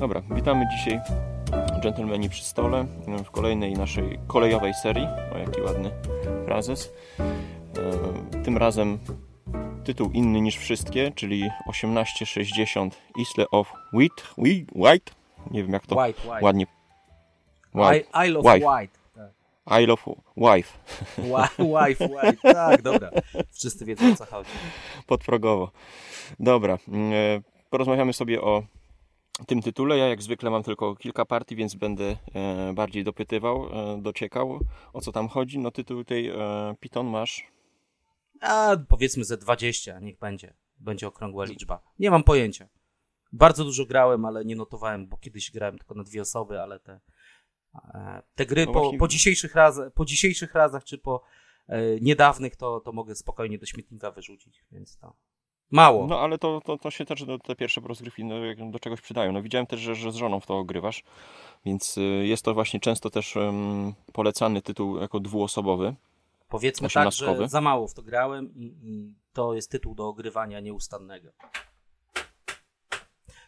Dobra, witamy dzisiaj dżentelmeni przy stole w kolejnej naszej kolejowej serii. O, jaki ładny frazes. E, tym razem tytuł inny niż wszystkie, czyli 1860 Isle of Wheat, White, nie wiem jak to white, white. ładnie. White. I, Isle of Wife. White. Tak. Isle of Wife. Wife, wife, tak, dobra. Wszyscy wiedzą o co chodzi. Podprogowo. Dobra, e, porozmawiamy sobie o tym tytule. Ja jak zwykle mam tylko kilka partii, więc będę e, bardziej dopytywał, e, dociekał o co tam chodzi. No tytuł tej e, Python masz? A powiedzmy ze 20, niech będzie. Będzie okrągła liczba. Nie mam pojęcia. Bardzo dużo grałem, ale nie notowałem, bo kiedyś grałem tylko na dwie osoby, ale te, te gry no po, po, dzisiejszych raz, po dzisiejszych razach czy po niedawnych to, to mogę spokojnie do śmietnika wyrzucić, więc to Mało. No ale to, to, to się też do, te pierwsze rozgrywki no, do czegoś przydają. No widziałem też, że, że z żoną w to ogrywasz, więc y, jest to właśnie często też um, polecany tytuł jako dwuosobowy. Powiedzmy tak, że za mało w to grałem i, i to jest tytuł do ogrywania nieustannego.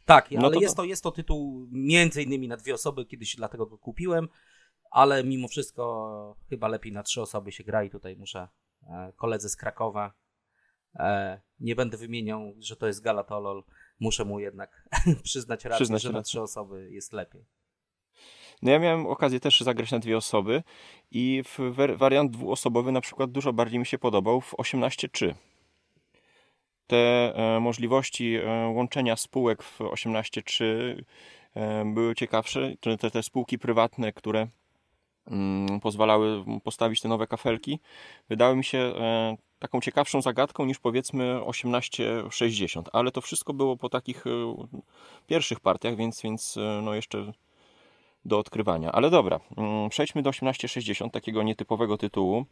Tak, no ale to, jest, to, jest to tytuł między innymi na dwie osoby, kiedyś dlatego go kupiłem, ale mimo wszystko chyba lepiej na trzy osoby się gra i tutaj muszę e, koledzy z Krakowa nie będę wymieniał, że to jest Galatolol. Muszę mu jednak przyznać rację, przyznać że na trzy osoby jest lepiej. No ja miałem okazję też zagrać na dwie osoby i w wariant dwuosobowy na przykład dużo bardziej mi się podobał w 18.3. Te e, możliwości e, łączenia spółek w 18.3 e, były ciekawsze. Te, te spółki prywatne, które pozwalały postawić te nowe kafelki, wydały mi się e, taką ciekawszą zagadką niż powiedzmy 1860, ale to wszystko było po takich e, pierwszych partiach, więc, więc e, no jeszcze do odkrywania. Ale dobra, mm, przejdźmy do 1860, takiego nietypowego tytułu.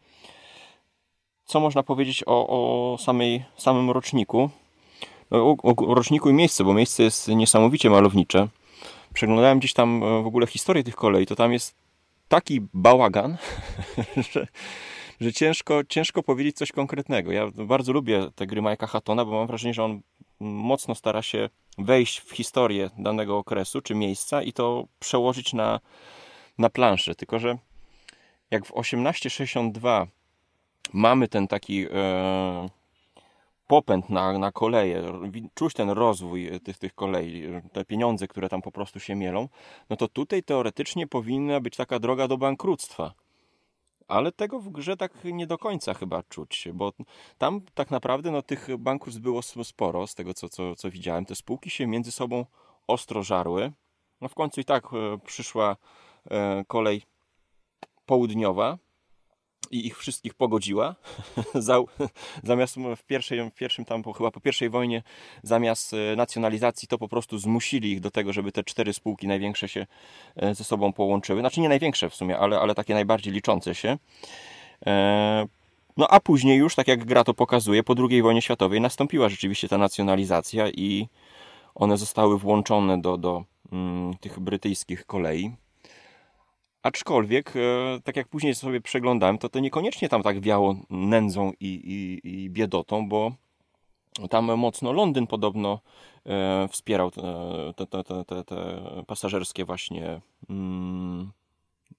Co można powiedzieć o, o samej, samym roczniku? No, o, o roczniku i miejscu, bo miejsce jest niesamowicie malownicze. Przeglądałem gdzieś tam w ogóle historię tych kolei, to tam jest taki bałagan, że że ciężko, ciężko powiedzieć coś konkretnego. Ja bardzo lubię te gry Majka Hattona, bo mam wrażenie, że on mocno stara się wejść w historię danego okresu czy miejsca i to przełożyć na, na planszę. Tylko, że jak w 1862 mamy ten taki e, popęd na, na koleje, czuć ten rozwój tych, tych kolei, te pieniądze, które tam po prostu się mielą, no to tutaj teoretycznie powinna być taka droga do bankructwa ale tego w grze tak nie do końca chyba czuć, bo tam tak naprawdę no, tych bankructw było sporo, z tego co, co, co widziałem. Te spółki się między sobą ostro żarły. No w końcu i tak e, przyszła e, kolej południowa, i ich wszystkich pogodziła. zamiast w, pierwszej, w pierwszym tam, chyba po pierwszej wojnie, zamiast e, nacjonalizacji, to po prostu zmusili ich do tego, żeby te cztery spółki największe się e, ze sobą połączyły. Znaczy nie największe w sumie, ale, ale takie najbardziej liczące się. E, no a później już, tak jak gra to pokazuje, po II wojnie światowej nastąpiła rzeczywiście ta nacjonalizacja i one zostały włączone do, do mm, tych brytyjskich kolei. Aczkolwiek, e, tak jak później sobie przeglądałem, to to niekoniecznie tam tak wiało nędzą i, i, i biedotą, bo tam mocno Londyn podobno e, wspierał te, te, te, te, te pasażerskie właśnie mm,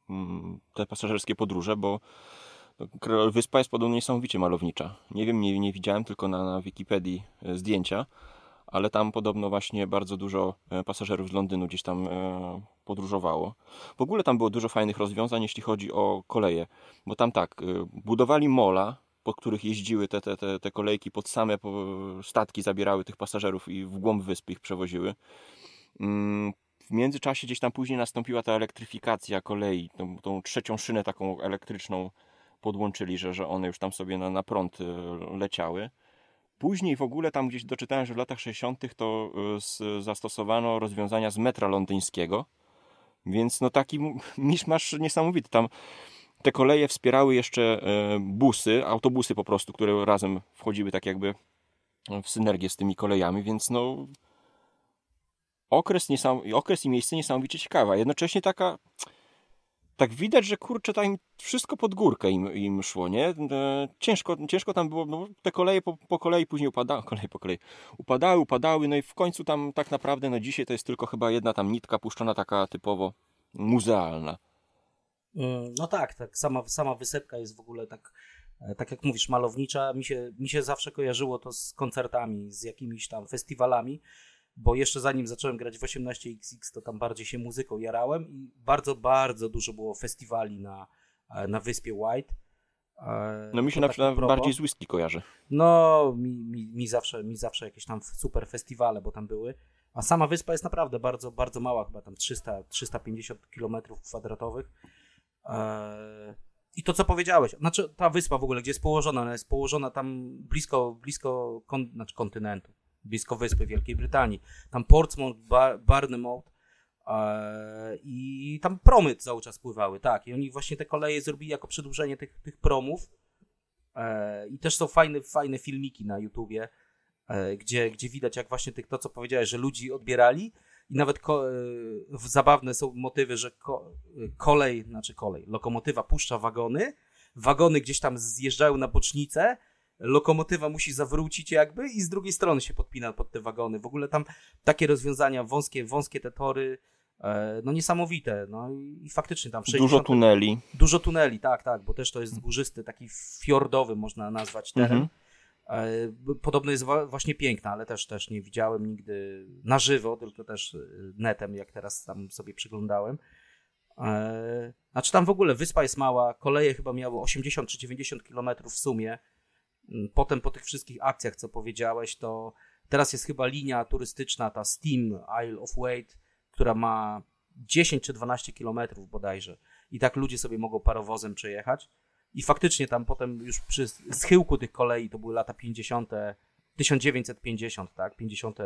mm, te pasażerskie podróże, bo wyspa jest podobno niesamowicie malownicza. Nie wiem, nie, nie widziałem tylko na, na Wikipedii e, zdjęcia, ale tam podobno właśnie bardzo dużo e, pasażerów z Londynu gdzieś tam e, podróżowało. W ogóle tam było dużo fajnych rozwiązań, jeśli chodzi o koleje, bo tam tak, e, budowali mola, po których jeździły te, te, te, te kolejki pod same statki, zabierały tych pasażerów i w głąb wyspy ich przewoziły. Mm, w międzyczasie gdzieś tam później nastąpiła ta elektryfikacja kolei, tą, tą trzecią szynę taką elektryczną podłączyli, że, że one już tam sobie na, na prąd leciały. Później w ogóle tam gdzieś doczytałem, że w latach 60. to y, zastosowano rozwiązania z metra londyńskiego, więc no taki miszmasz niesamowity. Tam te koleje wspierały jeszcze e, busy, autobusy po prostu, które razem wchodziły tak jakby w synergię z tymi kolejami, więc no okres, okres i miejsce niesamowicie ciekawe. Jednocześnie taka tak widać, że kurczę, tam wszystko pod górkę im, im szło, nie? E, ciężko, ciężko tam było, no, te koleje po, po kolei później upadały, kolej po kolei, upadały, upadały, no i w końcu tam tak naprawdę, no dzisiaj to jest tylko chyba jedna tam nitka puszczona taka typowo muzealna. Mm, no tak, tak, sama, sama wysepka jest w ogóle tak, e, tak jak mówisz, malownicza. Mi się, mi się zawsze kojarzyło to z koncertami, z jakimiś tam festiwalami, bo jeszcze zanim zacząłem grać w 18XX, to tam bardziej się muzyką jarałem i bardzo, bardzo dużo było festiwali na, e, na wyspie White. E, no mi się na przykład tak bardziej z whisky kojarzy. No, mi, mi, mi, zawsze, mi zawsze jakieś tam super festiwale, bo tam były. A sama wyspa jest naprawdę bardzo, bardzo mała, chyba tam 300, 350 km kwadratowych. E, I to, co powiedziałeś, znaczy ta wyspa w ogóle, gdzie jest położona, ona jest położona tam blisko, blisko kon, znaczy kontynentu blisko wyspy Wielkiej Brytanii. Tam Portsmouth, Bar Barnemouth e, i tam promy cały czas pływały, tak. I oni właśnie te koleje zrobili jako przedłużenie tych, tych promów. E, I też są fajne, fajne filmiki na YouTubie, e, gdzie, gdzie widać jak właśnie tych, to, co powiedziałeś, że ludzi odbierali i nawet zabawne są motywy, że ko, kolej, znaczy kolej, lokomotywa puszcza wagony, wagony gdzieś tam zjeżdżają na bocznicę, lokomotywa musi zawrócić jakby i z drugiej strony się podpina pod te wagony. W ogóle tam takie rozwiązania, wąskie, wąskie te tory, e, no niesamowite. No i, faktycznie tam 60, Dużo tuneli. Dużo tuneli, tak, tak, bo też to jest górzysty, taki fiordowy można nazwać teren. Mhm. E, podobno jest właśnie piękna, ale też, też nie widziałem nigdy na żywo, tylko też e, netem, jak teraz tam sobie przyglądałem. Znaczy tam w ogóle wyspa jest mała, koleje chyba miały 80 czy 90 kilometrów w sumie, potem po tych wszystkich akcjach, co powiedziałeś, to teraz jest chyba linia turystyczna, ta Steam Isle of Wight, która ma 10 czy 12 kilometrów bodajże. I tak ludzie sobie mogą parowozem przejechać. I faktycznie tam potem już przy schyłku tych kolei, to były lata 50., 1950, tak, 50.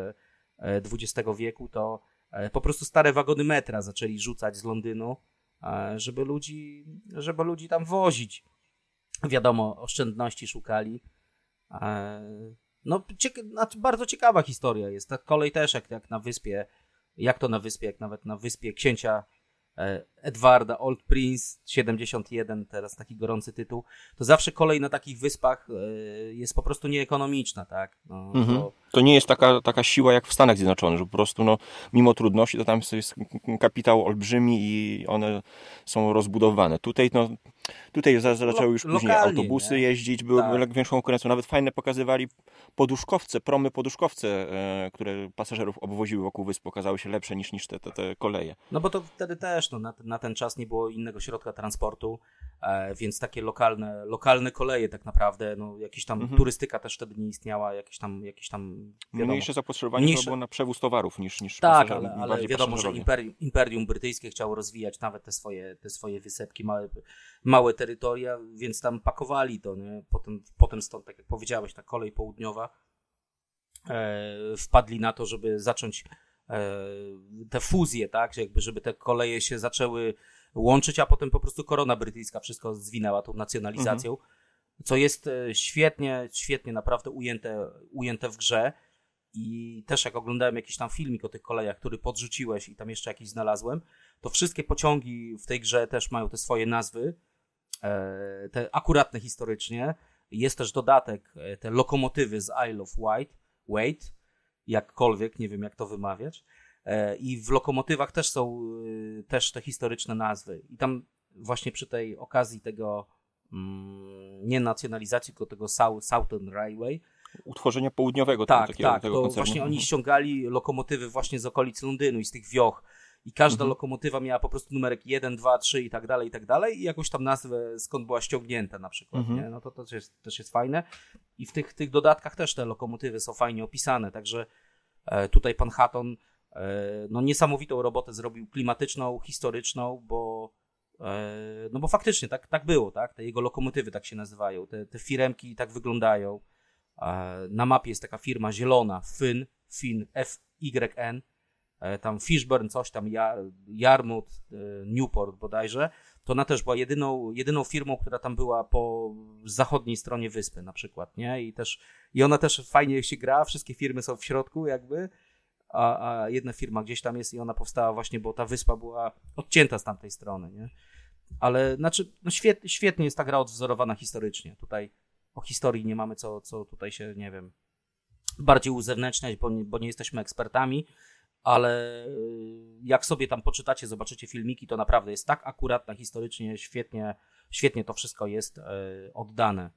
XX e, wieku, to e, po prostu stare wagony metra zaczęli rzucać z Londynu, e, żeby ludzi, żeby ludzi tam wozić wiadomo, oszczędności szukali. E, no, cieka bardzo ciekawa historia jest. Ta kolej też, jak, jak na wyspie, jak to na wyspie, jak nawet na wyspie księcia E, Edwarda, Old Prince 71, teraz taki gorący tytuł, to zawsze kolej na takich wyspach e, jest po prostu nieekonomiczna, tak? No, mhm. to... to... nie jest taka, taka siła jak w Stanach Zjednoczonych, że po prostu no, mimo trudności to tam jest kapitał olbrzymi i one są rozbudowane. Tutaj no, tutaj zaczęły już później autobusy nie? jeździć, były tak. większą konkurencją, nawet fajne pokazywali poduszkowce, promy poduszkowce, e, które pasażerów obwoziły wokół wysp, okazały się lepsze niż, niż te, te, te koleje. No bo to wtedy też no, na, na ten czas nie było innego środka transportu, więc takie lokalne, lokalne koleje tak naprawdę, no jakieś tam mhm. turystyka też wtedy nie istniała, jakieś tam, jakieś tam wiadomo, Mniejsze zapotrzebowanie mniejsze... było na przewóz towarów niż, niż Tak, ale, ale wiadomo, że imperium, imperium Brytyjskie chciało rozwijać nawet te swoje, te swoje wysepki, małe, małe terytoria, więc tam pakowali to, nie? Potem, potem stąd, tak jak powiedziałeś, ta kolej południowa e, wpadli na to, żeby zacząć E, te fuzje, tak, jakby żeby te koleje się zaczęły łączyć, a potem po prostu korona brytyjska wszystko zwinęła tą nacjonalizacją, mhm. co jest e, świetnie, świetnie naprawdę ujęte, ujęte w grze i też jak oglądałem jakiś tam filmik o tych kolejach, który podrzuciłeś i tam jeszcze jakiś znalazłem, to wszystkie pociągi w tej grze też mają te swoje nazwy, e, te akuratne historycznie. Jest też dodatek, te lokomotywy z Isle of Wight, Wait, jakkolwiek, nie wiem jak to wymawiać. E, I w lokomotywach też są y, też te historyczne nazwy. I tam właśnie przy tej okazji tego mm, nie nacjonalizacji, tylko tego Southern Railway, utworzenia południowego tak, takiego, tak, tego to koncernu. właśnie oni ściągali lokomotywy właśnie z okolic Londynu i z tych wioch i każda mhm. lokomotywa miała po prostu numerek 1, 2, 3 i tak dalej, i tak dalej i jakąś tam nazwę skąd była ściągnięta na przykład, mhm. nie? no to, to też, jest, też jest fajne i w tych, tych dodatkach też te lokomotywy są fajnie opisane, także e, tutaj pan Hatton no niesamowitą robotę zrobił klimatyczną, historyczną, bo e, no bo faktycznie tak, tak było, tak? Te jego lokomotywy tak się nazywają, te, te firemki tak wyglądają. E, na mapie jest taka firma zielona, Fyn, Fin, F-Y-N, E, tam Fishburne, coś tam, Yarmouth, e, Newport bodajże, to ona też była jedyną, jedyną firmą, która tam była po zachodniej stronie wyspy na przykład, nie? I też, i ona też fajnie się gra, wszystkie firmy są w środku jakby, a, a jedna firma gdzieś tam jest i ona powstała właśnie, bo ta wyspa była odcięta z tamtej strony, nie? Ale znaczy, no świetnie, świetnie jest ta gra odwzorowana historycznie. Tutaj o historii nie mamy co, co tutaj się, nie wiem, bardziej uzewnętrzniać, bo nie, bo nie jesteśmy ekspertami, ale y, jak sobie tam poczytacie, zobaczycie filmiki, to naprawdę jest tak akuratna historycznie, świetnie, świetnie to wszystko jest y, oddane.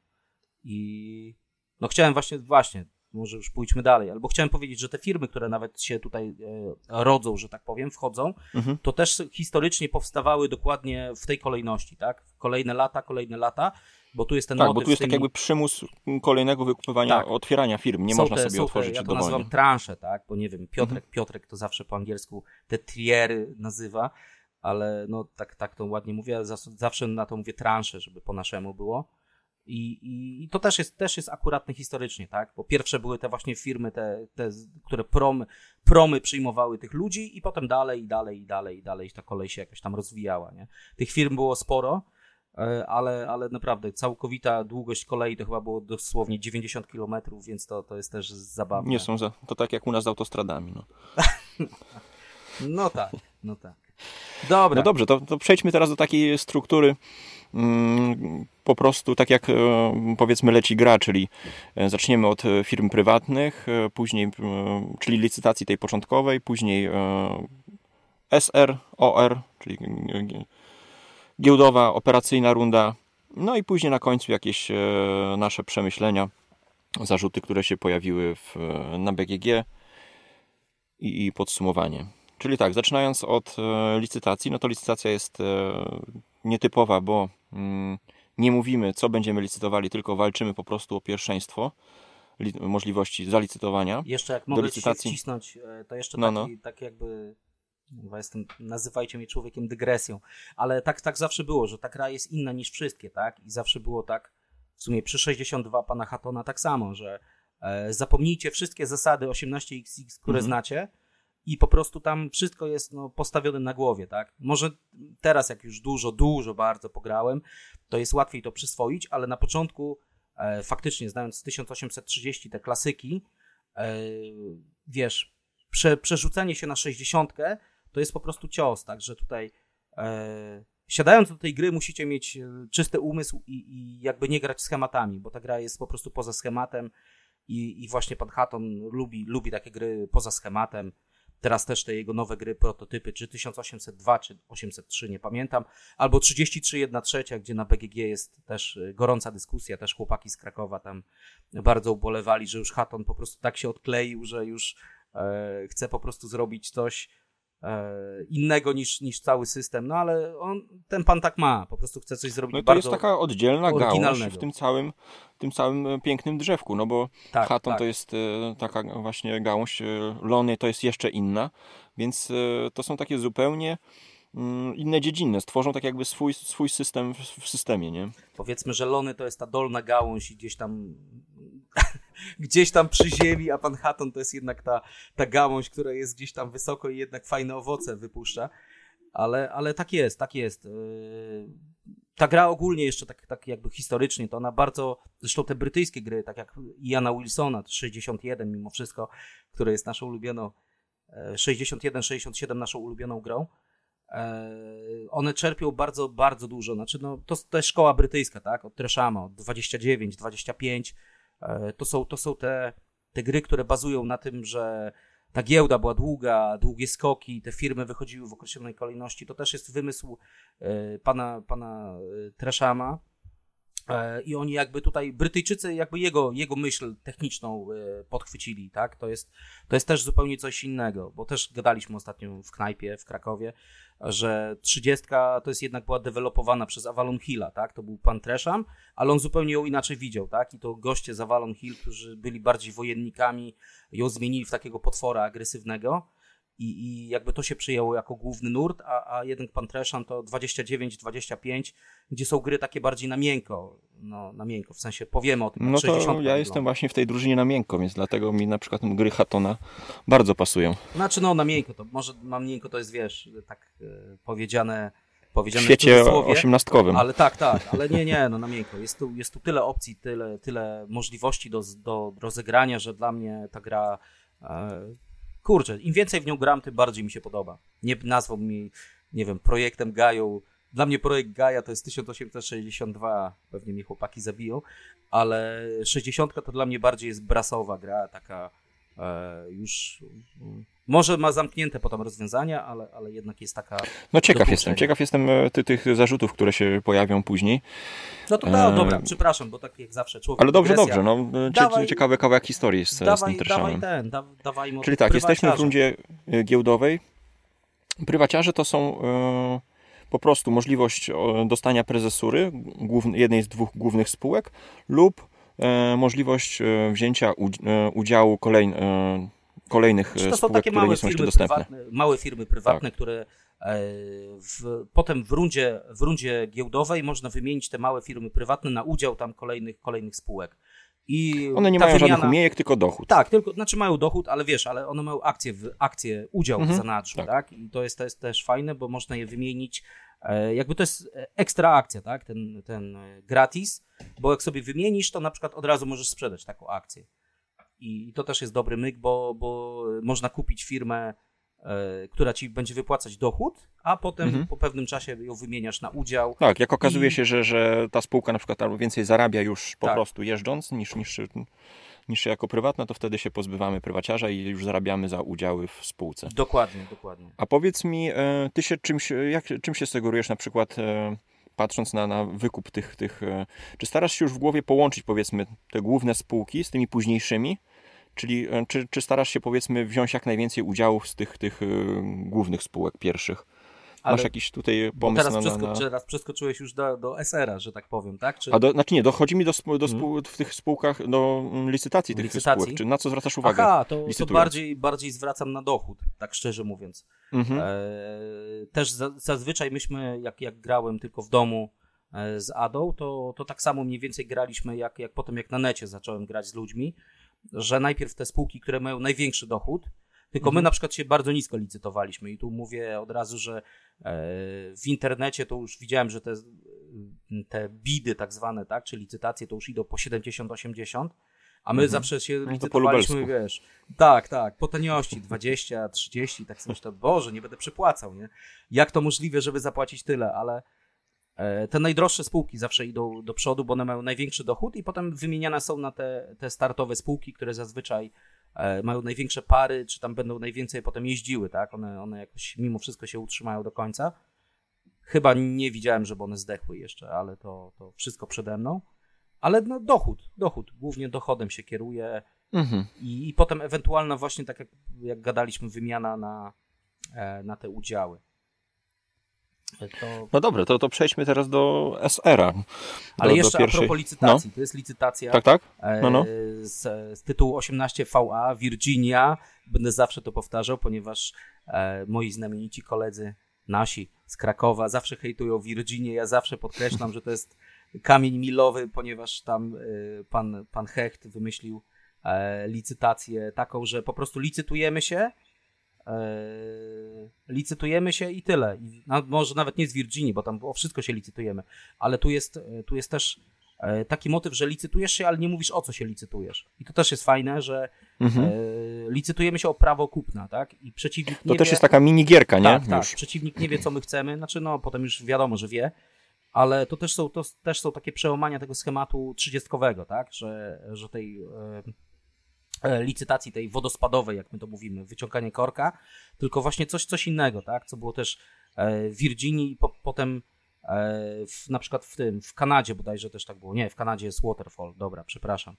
I no chciałem właśnie, właśnie, może już pójdźmy dalej, albo chciałem powiedzieć, że te firmy, które nawet się tutaj e, rodzą, że tak powiem, wchodzą, mhm. to też historycznie powstawały dokładnie w tej kolejności, tak? Kolejne lata, kolejne lata, bo tu jest ten Tak, bo tu jest tymi... tak jakby przymus kolejnego wykupywania, tak. otwierania firm, nie są można te, sobie otworzyć te, ja to nazywam transze, tak? Bo nie wiem, Piotrek, mhm. Piotrek to zawsze po angielsku te triery nazywa, ale no tak, tak to ładnie mówię, zawsze na to mówię transze, żeby po naszemu było. I, i, to też jest, też jest akuratne historycznie, tak? Bo pierwsze były te właśnie firmy, te, te które promy, promy przyjmowały tych ludzi i potem dalej, i dalej, i dalej, i dalej ta kolej się jakoś tam rozwijała, nie? Tych firm było sporo, e, ale, ale naprawdę całkowita długość kolei to chyba było dosłownie 90 km, więc to, to jest też zabawne. Nie są za, to tak jak u nas z autostradami, no. no tak, no tak. Dobra. No dobrze, to, to przejdźmy teraz do takiej struktury mm, po prostu tak jak e, powiedzmy leci gra, czyli e, zaczniemy od e, firm prywatnych, później, czyli licytacji tej początkowej, później SR, OR, czyli giełdowa, operacyjna runda, no i później na końcu jakieś nasze przemyślenia, zarzuty, które się pojawiły w, na BGG i, i podsumowanie. Czyli tak, zaczynając od licytacji, no to licytacja jest nietypowa, bo mm, nie mówimy, co będziemy licytowali, tylko walczymy po prostu o pierwszeństwo możliwości zalicytowania. Jeszcze jak mogę licytacji. się wcisnąć, e, to jeszcze no, taki, no. tak jakby jestem, nazywajcie mnie człowiekiem dygresją, ale tak, tak zawsze było, że ta gra jest inna niż wszystkie, tak? I zawsze było tak, w sumie przy 62 pana Hatona tak samo, że e, zapomnijcie wszystkie zasady 18xx, które mhm. znacie, i po prostu tam wszystko jest no, postawione na głowie, tak? Może teraz, jak już dużo, dużo bardzo pograłem, to jest łatwiej to przyswoić, ale na początku e, faktycznie, znając 1830 te klasyki, e, wiesz, prze, przerzucenie się na 60 to jest po prostu cios, także tutaj e, siadając do tej gry musicie mieć e, czysty umysł i, i, jakby nie grać schematami, bo ta gra jest po prostu poza schematem i, i właśnie pan Hatton lubi, lubi takie gry poza schematem, Teraz też te jego nowe gry, prototypy, czy 1802, czy 803, nie pamiętam, albo 33 1 trzecia, gdzie na BGG jest też y, gorąca dyskusja, też chłopaki z Krakowa tam bardzo ubolewali, że już Hatton po prostu tak się odkleił, że już e, chce po prostu zrobić coś innego niż, niż cały system, no ale on, ten pan tak ma, po prostu chce coś zrobić No to jest taka oddzielna gałąź w tym całym, tym całym e, pięknym drzewku, no bo tak, Haton tak. to jest e, taka właśnie gałąź, Lony to jest jeszcze inna, więc to są takie zupełnie mm, inne dziedziny, stworzą tak jakby swój, swój system w, w systemie, nie? Powiedzmy, że Lony to jest ta dolna gałąź i gdzieś tam gdzieś tam przy ziemi, a pan Hatton to jest jednak ta, ta gałąź, która jest gdzieś tam wysoko i jednak fajne owoce wypuszcza. Ale, ale tak jest, tak jest. Yy, ta gra ogólnie jeszcze tak, tak jakby historycznie, to ona bardzo, zresztą te brytyjskie gry, tak jak Iana Wilsona, 61 mimo wszystko, które jest naszą ulubioną, 61-67 yy, naszą ulubioną grą, yy, one czerpią bardzo, bardzo dużo. Znaczy, no, to, to jest szkoła brytyjska, tak? Od Treshama, od 29, 25, E, to są, to są te, te gry, które bazują na tym, że ta giełda była długa, długie skoki, te firmy wychodziły w określonej kolejności. To też jest wymysł e, pana, pana e, Treshama. I oni jakby tutaj, Brytyjczycy jakby jego, jego myśl techniczną podchwycili, tak? To jest, to jest też zupełnie coś innego, bo też gadaliśmy ostatnio w knajpie w Krakowie, że 30 to jest jednak była dewelopowana przez Avalon Hilla, tak? To był pan Tresham, ale on zupełnie ją inaczej widział, tak? I to goście z Avalon Hill, którzy byli bardziej wojennikami, ją zmienili w takiego potwora agresywnego i, i jakby to się przyjęło jako główny nurt, a, a jeden pan Tresham to 29-25, gdzie są gry takie bardziej na miękko, no na miękko, w sensie powiemy o tym. No to ja jestem właśnie w tej drużynie na miękko, więc dlatego mi na przykład gry Hatona bardzo pasują. Znaczy no na miękko, to może na miękko to jest wiesz, tak e, powiedziane powiedziane w świecie osiemnastkowym. Ale tak, tak, ale nie, nie, no na miękko. Jest tu, jest tu tyle opcji, tyle, tyle możliwości do, do rozegrania, że dla mnie ta gra e, kurczę, im więcej w nią gram, tym bardziej mi się podoba. Nie nazwał mi, nie wiem, projektem Gają Dla mnie projekt Gaia to jest 1862, pewnie mnie chłopaki zabiją, ale 60 to dla mnie bardziej jest brasowa gra, taka e, już może ma zamknięte potem rozwiązania, ale, ale jednak jest taka. No ciekaw jestem, ciekaw jestem e, ty, tych zarzutów, które się pojawią później. No to no, dobra, przepraszam, bo tak jak zawsze człowiek. Ale dobrze, dobrze, no dawaj, ciekawy kawałek historii z, dawaj, z tym Dawaj ten, da, dawaj Czyli tak, jesteśmy w rundzie e, giełdowej. Prywaciarze to są e, po prostu możliwość dostania prezesury jednej z dwóch głównych spółek lub możliwość wzięcia udziału kolejnych kolejnych Czy to spółek, są takie małe firmy, prywatne, małe firmy prywatne, tak. które e, w, potem w rundzie, w rundzie giełdowej można wymienić te małe firmy prywatne na udział tam kolejnych, kolejnych spółek. I one nie mają wymiana, żadnych umiejek, tylko dochód. Tak, tylko, znaczy mają dochód, ale wiesz, ale one mają akcje, w, akcje udział mhm, w zanadrzu, tak. tak. I to jest, to jest też fajne, bo można je wymienić, e, jakby to jest ekstra akcja, tak, ten, ten gratis, bo jak sobie wymienisz, to na przykład od razu możesz sprzedać taką akcję. I to też jest dobry myk, bo, bo można kupić firmę, e, która ci będzie wypłacać dochód, a potem mhm. po pewnym czasie ją wymieniasz na udział. Tak, jak okazuje I... się, że, że ta spółka na przykład albo więcej zarabia już po tak. prostu jeżdżąc niż, niż, niż jako prywatna, to wtedy się pozbywamy prywaciarza i już zarabiamy za udziały w spółce. Dokładnie, dokładnie. A powiedz mi, e, ty się czymś, jak, czym się segurujesz na przykład e, patrząc na, na wykup tych, tych. Czy starasz się już w głowie połączyć, powiedzmy, te główne spółki z tymi późniejszymi? Czyli e, czy, czy starasz się powiedzmy wziąć jak najwięcej udziałów z tych, tych e, głównych spółek pierwszych? Ale Masz jakiś tutaj pomysł teraz na, na, na... Teraz przeskoczyłeś już do, do SR-a, że tak powiem, tak? Czy... A do, znaczy nie, dochodzi mi do, do spół, hmm. w tych spółkach do mm, licytacji tych licytacji? spółek. Czy na co zwracasz uwagę? Aha, to, to bardziej, bardziej zwracam na dochód, tak szczerze mówiąc. Mhm. E, też za, zazwyczaj myśmy, jak, jak grałem tylko w domu e, z Adą, to, to tak samo mniej więcej graliśmy, jak, jak potem jak na necie zacząłem grać z ludźmi że najpierw te spółki, które mają największy dochód, tylko mhm. my na przykład się bardzo nisko licytowaliśmy i tu mówię od razu, że e, w internecie to już widziałem, że te, te bidy tak zwane, tak, czy licytacje to już idą po 70-80, a my mhm. zawsze się no licytowaliśmy, wiesz, tak, tak, po taniości 20, 30, tak sobie myślę, Boże, nie będę przepłacał, nie? Jak to możliwe, żeby zapłacić tyle, ale E, te najdroższe spółki zawsze idą do przodu, bo one mają największy dochód i potem wymieniane są na te, te startowe spółki, które zazwyczaj e, mają największe pary, czy tam będą najwięcej potem jeździły, tak? One, one jakoś mimo wszystko się utrzymają do końca. Chyba nie widziałem, żeby one zdechły jeszcze, ale to, to wszystko przede mną. Ale no, dochód, dochód, głównie dochodem się kieruje mhm. I, i potem ewentualna właśnie, tak jak, jak gadaliśmy, wymiana na, e, na te udziały. To... No dobra, to, to przejdźmy teraz do SR-a. Ale do, jeszcze do pierwszej... a propos licytacji. No. To jest licytacja tak, tak? No, no. Z, z, tytułu 18VA Virginia. Będę zawsze to powtarzał, ponieważ e, moi znamienici koledzy nasi z Krakowa zawsze hejtują Virginię. Ja zawsze podkreślam, że to jest kamień milowy, ponieważ tam e, pan, pan Hecht wymyślił e, licytację taką, że po prostu licytujemy się licytujemy się i tyle. no, może nawet nie z Virginii, bo tam o wszystko się licytujemy, ale tu jest, e, tu jest też e, taki motyw, że licytujesz się, ale nie mówisz o co się licytujesz. I to też jest fajne, że mhm. e, licytujemy się o prawo kupna, tak? I przeciwnik To też wie... jest taka minigierka, nie? Tak, tak. Przeciwnik nie wie, co my chcemy, znaczy no, potem już wiadomo, że wie, ale to też są, to też są takie przełamania tego schematu trzydziestkowego, tak? Że, że tej E, licytacji tej wodospadowej, jak my to mówimy, wyciąganie korka, tylko właśnie coś, coś innego, tak, co było też e, w Virginii i po, potem e, w, na przykład w tym, w Kanadzie bodajże też tak było, nie, w Kanadzie jest Waterfall, dobra, przepraszam.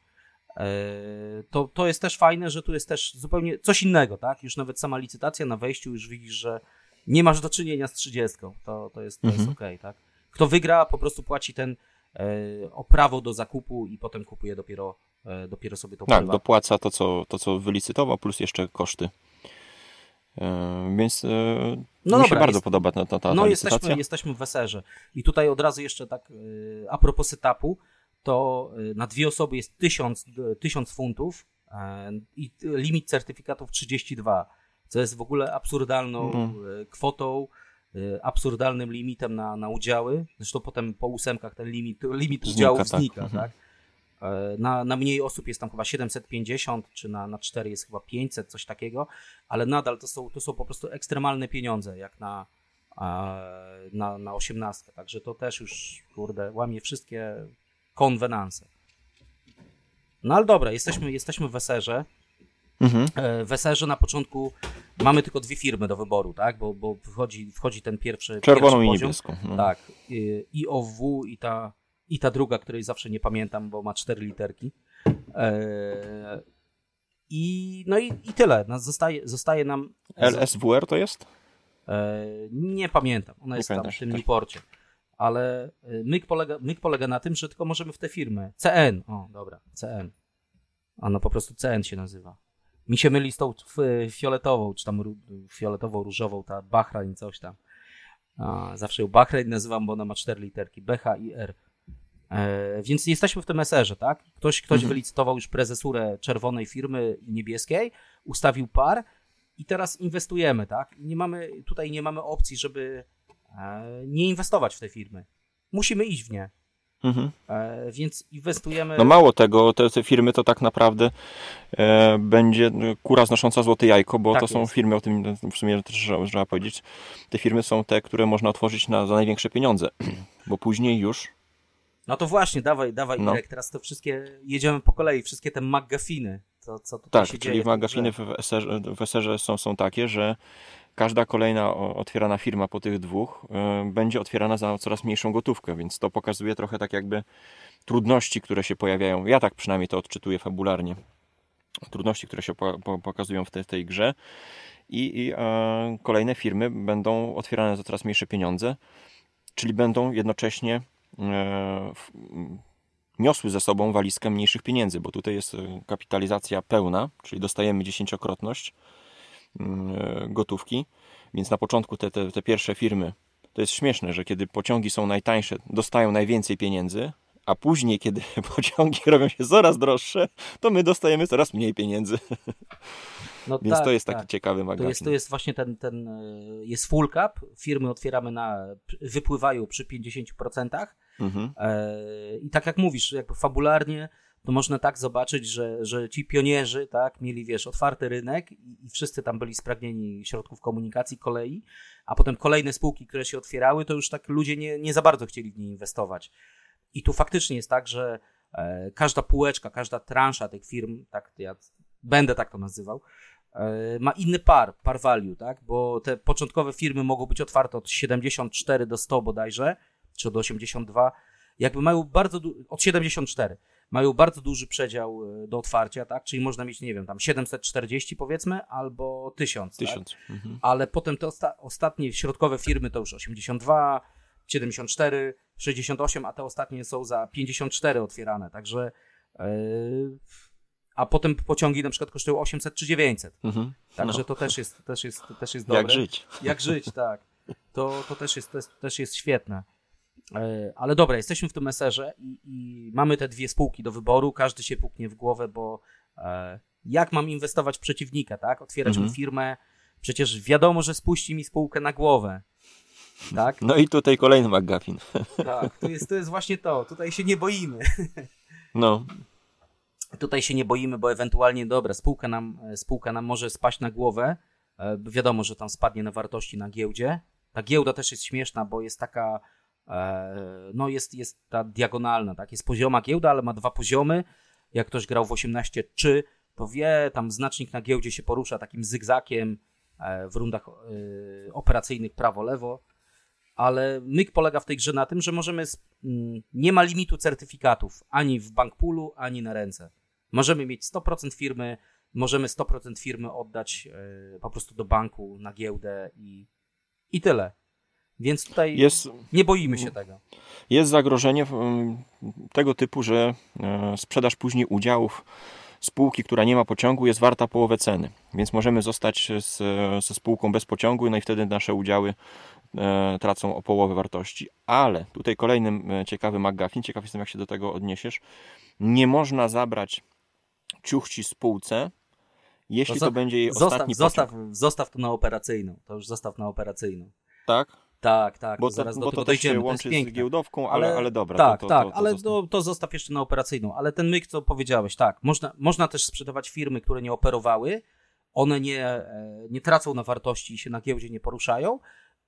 To, to jest też fajne, że tu jest też zupełnie coś innego, tak, już nawet sama licytacja na wejściu już widzisz, że nie masz do czynienia z 30, to, to jest, to mhm. jest ok, tak. Kto wygra, po prostu płaci ten o prawo do zakupu i potem kupuje dopiero E, dopiero sobie to Tak, dopłaca to co, to, co wylicytował, plus jeszcze koszty. E, więc e, no mi dobra, się bardzo jest, podoba ta, ta, ta No jesteśmy, jesteśmy w weserze. I tutaj od razu jeszcze tak a propos setupu, to na dwie osoby jest 1000, 1000 funtów i limit certyfikatów 32, co jest w ogóle absurdalną mm. kwotą, absurdalnym limitem na, na udziały. Zresztą potem po ósemkach ten limit, limit udziałów znika, znika tak? E, na, na mniej osób jest tam chyba 750, czy na, na 4 jest chyba 500, coś takiego, ale nadal to są, to są po prostu ekstremalne pieniądze, jak na, na, na 18. Także to też już, kurde, łamie wszystkie konwenanse. No ale dobra, jesteśmy, jesteśmy w Eserze. Mhm. E, w Eserze na początku mamy tylko dwie firmy do wyboru, tak? Bo, bo wchodzi, wchodzi ten pierwszy. Czerwoną pierwszy i niebieską. No. Tak. I OW i ta, i ta druga, której zawsze nie pamiętam, bo ma cztery literki. E, I no i, i tyle. Nas zostaje, zostaje nam. LSWR to jest? E, nie pamiętam. Ona nie jest tam w tym tak. reporcie. Ale e, myk polega, myk polega na tym, że tylko możemy w te firmy. CN. O, dobra, CN. Ona po prostu CN się nazywa. Mi się myli z tą fioletową, czy tam fioletową, różową, ta Bahrain, coś tam. A, zawsze ją Bahrain nazywam, bo ona ma cztery literki. BH i R. E, więc jesteśmy w tym SR-ze, tak? Ktoś, ktoś mhm. wylicytował już prezesurę czerwonej firmy i niebieskiej, ustawił par i teraz inwestujemy, tak? Nie mamy, tutaj nie mamy opcji, żeby e, nie inwestować w te firmy. Musimy iść w nie. Mhm. E, więc inwestujemy. No mało tego, te, te firmy to tak naprawdę e, będzie kura znosząca złote jajko, bo tak to są firmy, o tym w sumie też trzeba, trzeba powiedzieć. Te firmy są te, które można otworzyć na, za największe pieniądze, bo później już no to właśnie, dawaj, dawaj, no. Irek, teraz to wszystkie, jedziemy po kolei, wszystkie te magaziny, co, co tutaj tak, się czyli magaziny w eserze, w eserze są, są takie, że każda kolejna otwierana firma po tych dwóch y, będzie otwierana za coraz mniejszą gotówkę, więc to pokazuje trochę tak jakby trudności, które się pojawiają. Ja tak przynajmniej to odczytuję fabularnie. Trudności, które się po, po, pokazują w tej, tej grze i, i e, kolejne firmy będą otwierane za coraz mniejsze pieniądze, czyli będą jednocześnie niosły ze sobą walizkę mniejszych pieniędzy, bo tutaj jest e, kapitalizacja pełna, czyli dostajemy dziesięciokrotność mm, e, gotówki, więc na początku te, te, te pierwsze firmy, to jest śmieszne, że kiedy pociągi są najtańsze, dostają najwięcej pieniędzy, a później, kiedy pociągi robią się coraz droższe, to my dostajemy coraz mniej pieniędzy. No Więc tak, to jest taki tak. ciekawy magazyn. To jest, to jest właśnie ten, ten, jest full cap, firmy otwieramy na, wypływają przy 50%, Mhm. E, I tak jak mówisz, jakby fabularnie, to można tak zobaczyć, że, że ci pionierzy, tak, mieli, wiesz, otwarty rynek i, i wszyscy tam byli spragnieni środków komunikacji, kolei, a potem kolejne spółki, które się otwierały, to już tak ludzie nie, nie za bardzo chcieli w nie inwestować. I tu faktycznie jest tak, że e, każda półeczka, każda transza tych firm, tak, ja będę tak to nazywał, e, ma inny par, par value, tak, bo te początkowe firmy mogą być otwarte od 74 do 100 bodajże, czy od 82, jakby mają bardzo, od 74, mają bardzo duży przedział e, do otwarcia, tak? Czyli można mieć, nie wiem, tam 740 powiedzmy, albo 1000, 1000. Tak? Mhm. Ale potem te osta ostatnie środkowe firmy to już 82, 74, 68, a te ostatnie są za 54 otwierane, także yy, a potem pociągi na przykład kosztują 800 czy 900. Mhm. Także no. to też jest, też jest, też jest dobre. Jak żyć. Jak żyć, tak. To, to też, jest, też, też jest świetne. E, ale dobra, jesteśmy w tym meserze i, i, mamy te dwie spółki do wyboru, każdy się puknie w głowę, bo e, jak mam inwestować w przeciwnika, tak? Otwierać mhm. mu firmę, przecież wiadomo, że spuści mi spółkę na głowę. Tak? No i tutaj kolejny McGuffin. Tak, to jest, to jest właśnie to. Tutaj się nie boimy. No. Tutaj się nie boimy, bo ewentualnie, dobra, spółka nam, spółka nam może spaść na głowę. E, wiadomo, że tam spadnie na wartości na giełdzie. Ta giełda też jest śmieszna, bo jest taka E, no jest, jest ta diagonalna, tak? Jest pozioma giełda, ale ma dwa poziomy. Jak ktoś grał w 18 czy to wie, tam znacznik na giełdzie się porusza takim zygzakiem e, w rundach e, operacyjnych prawo-lewo. Ale myk polega w tej grze na tym, że możemy, mm, nie ma limitu certyfikatów ani w bankpulu, ani na ręce. Możemy mieć 100% firmy, możemy 100% firmy oddać po prostu do banku, na giełdę i, i tyle. Więc tutaj jest, nie boimy się tego. Jest zagrożenie tego typu, że e, sprzedaż później udziałów spółki, która nie ma pociągu, jest warta połowę ceny. Więc możemy zostać z, ze spółką bez pociągu, no i wtedy nasze udziały e, tracą o połowę wartości. Ale tutaj kolejnym e, ciekawym McGuffin, ciekaw jestem jak się do tego odniesiesz, nie można zabrać ciuchci spółce, jeśli to, to będzie jej zostaw, ostatni zostaw, pociąg. Zostaw to na operacyjną. To już zostaw na operacyjną. Tak? Tak, tak. Bo to, zaraz bo do to też się łączy z giełdowką, ale, ale, ale dobra. Tak, to, to, tak, to, ale to, to zostaw jeszcze na operacyjną. Ale ten myk, co powiedziałeś, tak, można, można też sprzedawać firmy, które nie operowały, one nie, e, nie tracą na wartości i się na giełdzie nie poruszają,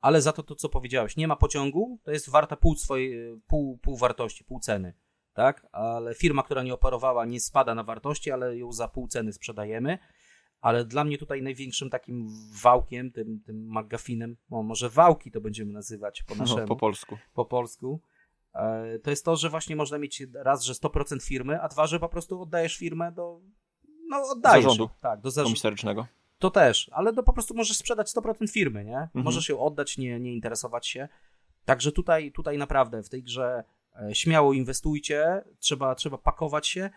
ale za to to, co powiedziałeś, nie ma pociągu, to jest warta pół swojej, pół, pół wartości, pół ceny, tak? Ale firma, która nie operowała, nie spada na wartości, ale ją za pół ceny sprzedajemy. Ale dla mnie tutaj największym takim wałkiem, tym, tym magafinem, no może wałki to będziemy nazywać po naszemu. No, po polsku. Po polsku. E, to jest to, że właśnie można mieć raz, że 100% firmy, a dwa, że po prostu oddajesz firmę do. No, oddajesz. Zarządu. Tak, do zarządu. Komisarycznego. To też, ale to po prostu możesz sprzedać 100% firmy, nie? Mhm. Możesz ją oddać, nie, nie interesować się. Także tutaj, tutaj naprawdę w tej grze e, śmiało inwestujcie, trzeba, trzeba pakować się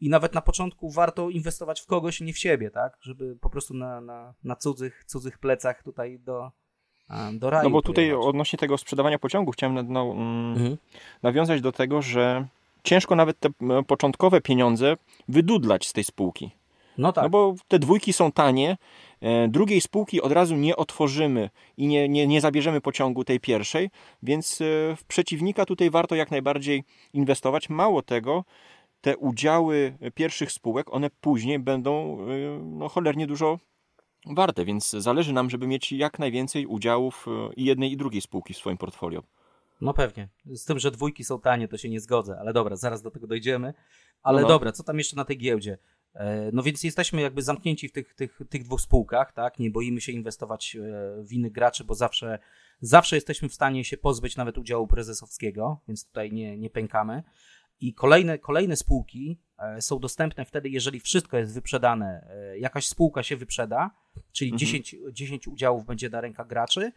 i nawet na początku warto inwestować w kogoś, nie w siebie, tak? Żeby po prostu na, na, na cudzych, cudzych plecach tutaj do, do raju No bo tutaj pojechać. odnośnie tego sprzedawania pociągu chciałem no, mm, mhm. nawiązać do tego, że ciężko nawet te początkowe pieniądze wydudlać z tej spółki. No tak. No bo te dwójki są tanie, e, drugiej spółki od razu nie otworzymy i nie, nie, nie zabierzemy pociągu tej pierwszej, więc e, w przeciwnika tutaj warto jak najbardziej inwestować. Mało tego, te udziały pierwszych spółek, one później będą e, no, cholernie dużo warte, więc zależy nam, żeby mieć jak najwięcej udziałów i jednej i drugiej spółki w swoim portfolio. No pewnie. Z tym, że dwójki są tanie, to się nie zgodzę, ale dobra, zaraz do tego dojdziemy. Ale no. dobra, co tam jeszcze na tej giełdzie? E, no więc jesteśmy jakby zamknięci w tych, tych, tych dwóch spółkach, tak? Nie boimy się inwestować e, w innych graczy, bo zawsze, zawsze jesteśmy w stanie się pozbyć nawet udziału prezesowskiego, więc tutaj nie, nie pękamy. I kolejne, kolejne spółki e, są dostępne wtedy, jeżeli wszystko jest wyprzedane, jakaś spółka się wyprzeda, czyli mhm. 10, 10 udziałów będzie na rękach graczy,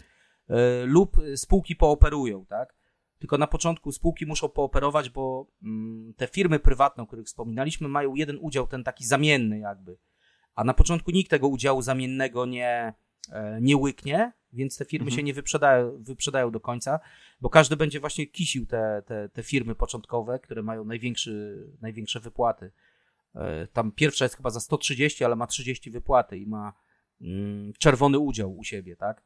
lub spółki pooperują, tak? Tylko na początku spółki muszą pooperować, bo mm, te firmy prywatne, o których wspominaliśmy, mają jeden udział, ten taki zamienny jakby. A na początku nikt tego udziału zamiennego nie, e, nie łyknie, więc te firmy mhm. się nie wyprzedają, wyprzedają do końca, bo każdy będzie właśnie kisił te, te, te firmy początkowe, które mają największy, największe wypłaty. E, tam pierwsza jest chyba za 130, ale ma 30 wypłaty i ma mm, czerwony udział u siebie, tak?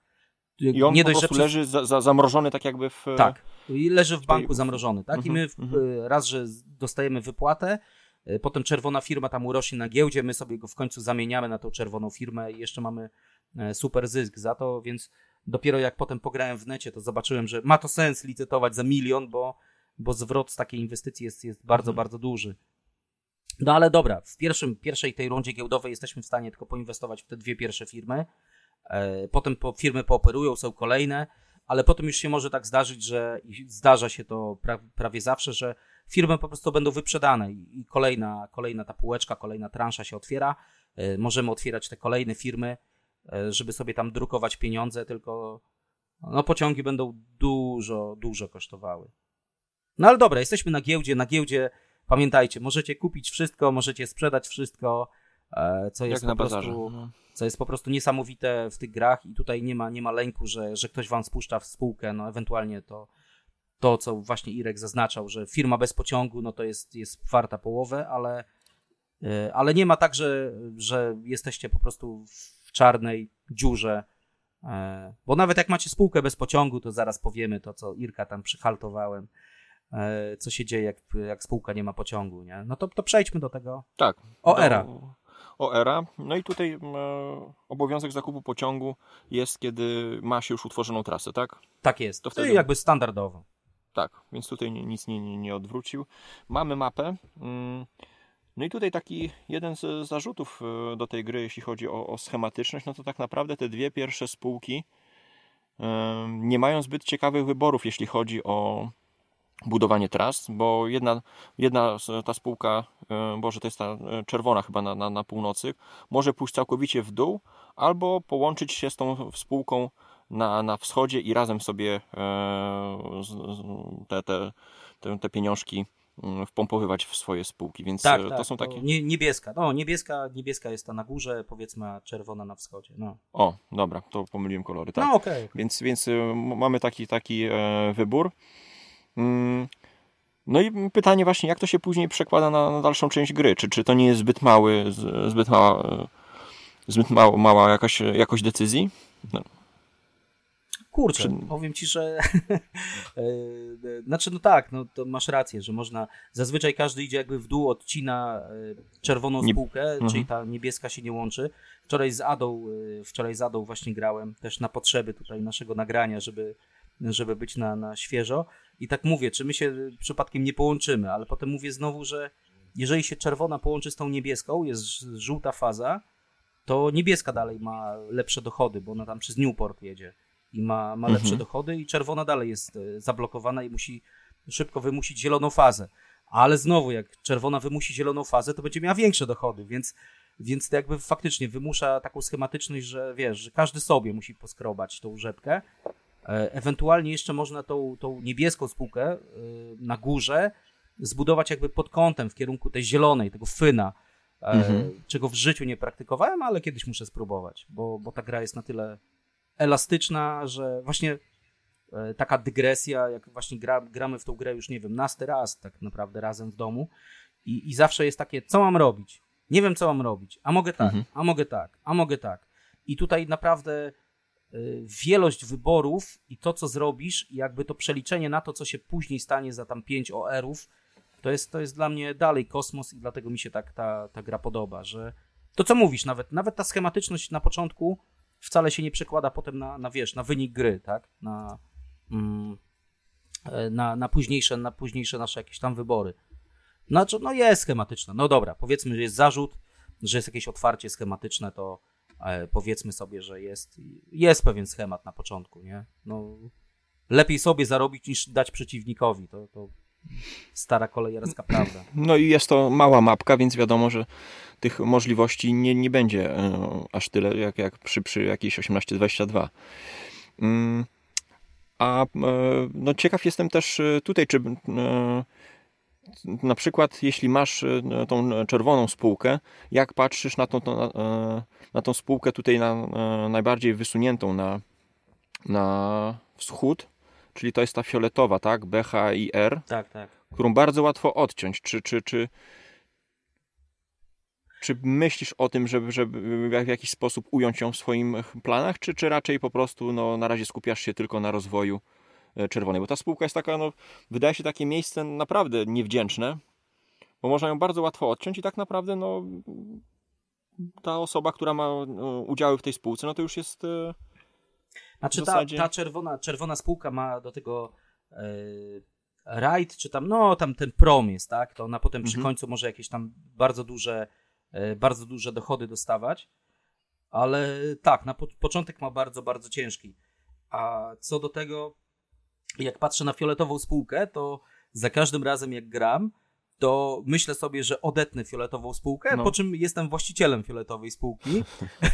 I on nie dość, prostu leży za, za, zamrożony tak jakby w... Tak, i leży w banku zamrożony, tak? I mhm, my w, mhm. raz, że dostajemy wypłatę, e, potem czerwona firma tam urośnie na giełdzie, my sobie go w końcu zamieniamy na tą czerwoną firmę i jeszcze mamy e, super zysk za to, więc dopiero jak potem pograłem w necie, to zobaczyłem, że ma to sens licytować za milion, bo, bo zwrot z takiej inwestycji jest, jest bardzo, mhm. bardzo duży. No ale dobra, w pierwszym, pierwszej tej rundzie giełdowej jesteśmy w stanie tylko poinwestować w te dwie pierwsze firmy. E, potem po, firmy pooperują, są kolejne, ale potem już się może tak zdarzyć, że zdarza się to pra, prawie zawsze, że firmy po prostu będą wyprzedane i kolejna, kolejna ta półeczka, kolejna transza się otwiera. E, możemy otwierać te kolejne firmy, e, żeby sobie tam drukować pieniądze, tylko no, pociągi będą dużo, dużo kosztowały. No ale dobra, jesteśmy na giełdzie. Na giełdzie pamiętajcie, możecie kupić wszystko, możecie sprzedać wszystko, co jest Jak po prostu. No co jest po prostu niesamowite w tych grach i tutaj nie ma, nie ma lęku, że, że ktoś wam spuszcza w spółkę, no ewentualnie to, to, co właśnie Irek zaznaczał, że firma bez pociągu, no to jest, jest warta połowę, ale, e, ale nie ma tak, że, że jesteście po prostu w czarnej dziurze, e, bo nawet jak macie spółkę bez pociągu, to zaraz powiemy to, co Irka tam przyhaltowałem, e, co się dzieje, jak, jak spółka nie ma pociągu, nie? No to, to przejdźmy do tego. Tak. O era. OERA. No i tutaj e, obowiązek zakupu pociągu jest, kiedy ma się już utworzoną trasę, tak? Tak jest. To wtedy jakby standardowo. Tak, więc tutaj nic nie, nie, nie odwrócił. Mamy mapę. Mm, no i tutaj taki jeden z zarzutów e, do tej gry, jeśli chodzi o, o schematyczność, no to tak naprawdę te dwie pierwsze spółki e, nie mają zbyt ciekawych wyborów, jeśli chodzi o budowanie tras, bo jedna, jedna ta spółka, e, Boże, to jest ta e, czerwona chyba na, na, na północy, może pójść całkowicie w dół, albo połączyć się z tą spółką na, na wschodzie i razem sobie e, te, te, te, te pieniążki mm, wpompowywać w swoje spółki, więc tak, to tak, są takie... Nie, niebieska, no niebieska, niebieska jest ta na górze, powiedzmy, a czerwona na wschodzie, no. O, dobra, to pomyliłem kolory, tak. No okej. Okay. Więc, więc mamy taki, taki wybór. Mm, no i pytanie właśnie, jak to się później przekłada na, na dalszą część gry? Czy, czy to nie jest zbyt mały, zbyt mała, zbyt mała, mała jakaś jakość decyzji? No. Kurczę, Czy... powiem ci, że. E, znaczy, no tak, no to masz rację, że można. Zazwyczaj każdy idzie jakby w dół, odcina e, czerwoną nie... spółkę, mhm. czyli ta niebieska się nie łączy. Wczoraj z Adą, e, wczoraj z Adą właśnie grałem też na potrzeby tutaj naszego nagrania, żeby, żeby być na, na świeżo. I tak mówię, czy my się przypadkiem nie połączymy, ale potem mówię znowu, że jeżeli się czerwona połączy z tą niebieską, jest żółta faza, to niebieska dalej ma lepsze dochody, bo ona tam przez Newport jedzie i ma, ma lepsze mhm. dochody i czerwona dalej jest e, zablokowana i musi szybko wymusić zieloną fazę. Ale znowu, jak czerwona wymusi zieloną fazę, to będzie miała większe dochody, więc, więc to jakby faktycznie wymusza taką schematyczność, że wiesz, że każdy sobie musi poskrobać tą rzepkę. E, ewentualnie jeszcze można tą, tą niebieską spółkę e, na górze zbudować jakby pod kątem w kierunku tej zielonej, tego fyna, mhm. czego w życiu nie praktykowałem, ale kiedyś muszę spróbować, bo, bo ta gra jest na tyle elastyczna, że właśnie e, taka dygresja, jak właśnie gra, gramy w tą grę już, nie wiem, nasty raz tak naprawdę razem w domu i, i zawsze jest takie, co mam robić? Nie wiem, co mam robić, a mogę tak, mhm. a mogę tak, a mogę tak. I tutaj naprawdę wielość wyborów i to, co zrobisz, i jakby to przeliczenie na to, co się później stanie za tam 5 OR-ów, to jest, to jest dla mnie dalej kosmos i dlatego mi się tak ta, ta gra podoba, że to, co mówisz, nawet, nawet ta schematyczność na początku wcale się nie przekłada potem na, na wiesz, na wynik gry, tak? Na, mm, e, na, na, późniejsze, na późniejsze nasze jakieś tam wybory. Znaczy, no jest schematyczne. No dobra, powiedzmy, że jest zarzut, że jest jakieś otwarcie schematyczne, to powiedzmy sobie, że jest, jest pewien schemat na początku, nie? No, lepiej sobie zarobić niż dać przeciwnikowi. To, to stara kolejarska prawda. No i jest to mała mapka, więc wiadomo, że tych możliwości nie, nie będzie e, aż tyle, jak, jak przy, przy jakiejś 1822. Mm, a e, no, ciekaw jestem też e, tutaj, czy na przykład jeśli masz tą czerwoną spółkę, jak patrzysz na tą, na, na tą spółkę tutaj na, najbardziej wysuniętą na, na wschód, czyli to jest ta fioletowa, tak? BHIR. Tak, tak. Którą bardzo łatwo odciąć. Czy, czy, czy, czy myślisz o tym, żeby, żeby w jakiś sposób ująć ją w swoim planach, czy, czy raczej po prostu no, na razie skupiasz się tylko na rozwoju e, czerwonej? Bo ta spółka jest taka, no, wydaje się takie miejsce naprawdę niewdzięczne, bo można ją bardzo łatwo odciąć i tak naprawdę no, ta osoba, która ma no, udziały w tej spółce, no to już jest e, znaczy zasadzie... ta, ta czerwona, czerwona spółka ma do tego e, rajd, czy tam, no tam ten prom jest, tak? To ona potem przy mhm. końcu może jakieś tam bardzo duże, e, bardzo duże dochody dostawać. Ale tak, na po, początek ma bardzo, bardzo ciężki. A co do tego, jak patrzę na fioletową spółkę, to za każdym razem jak gram, to myślę sobie, że odetnę fioletową spółkę, no. po czym jestem właścicielem fioletowej spółki,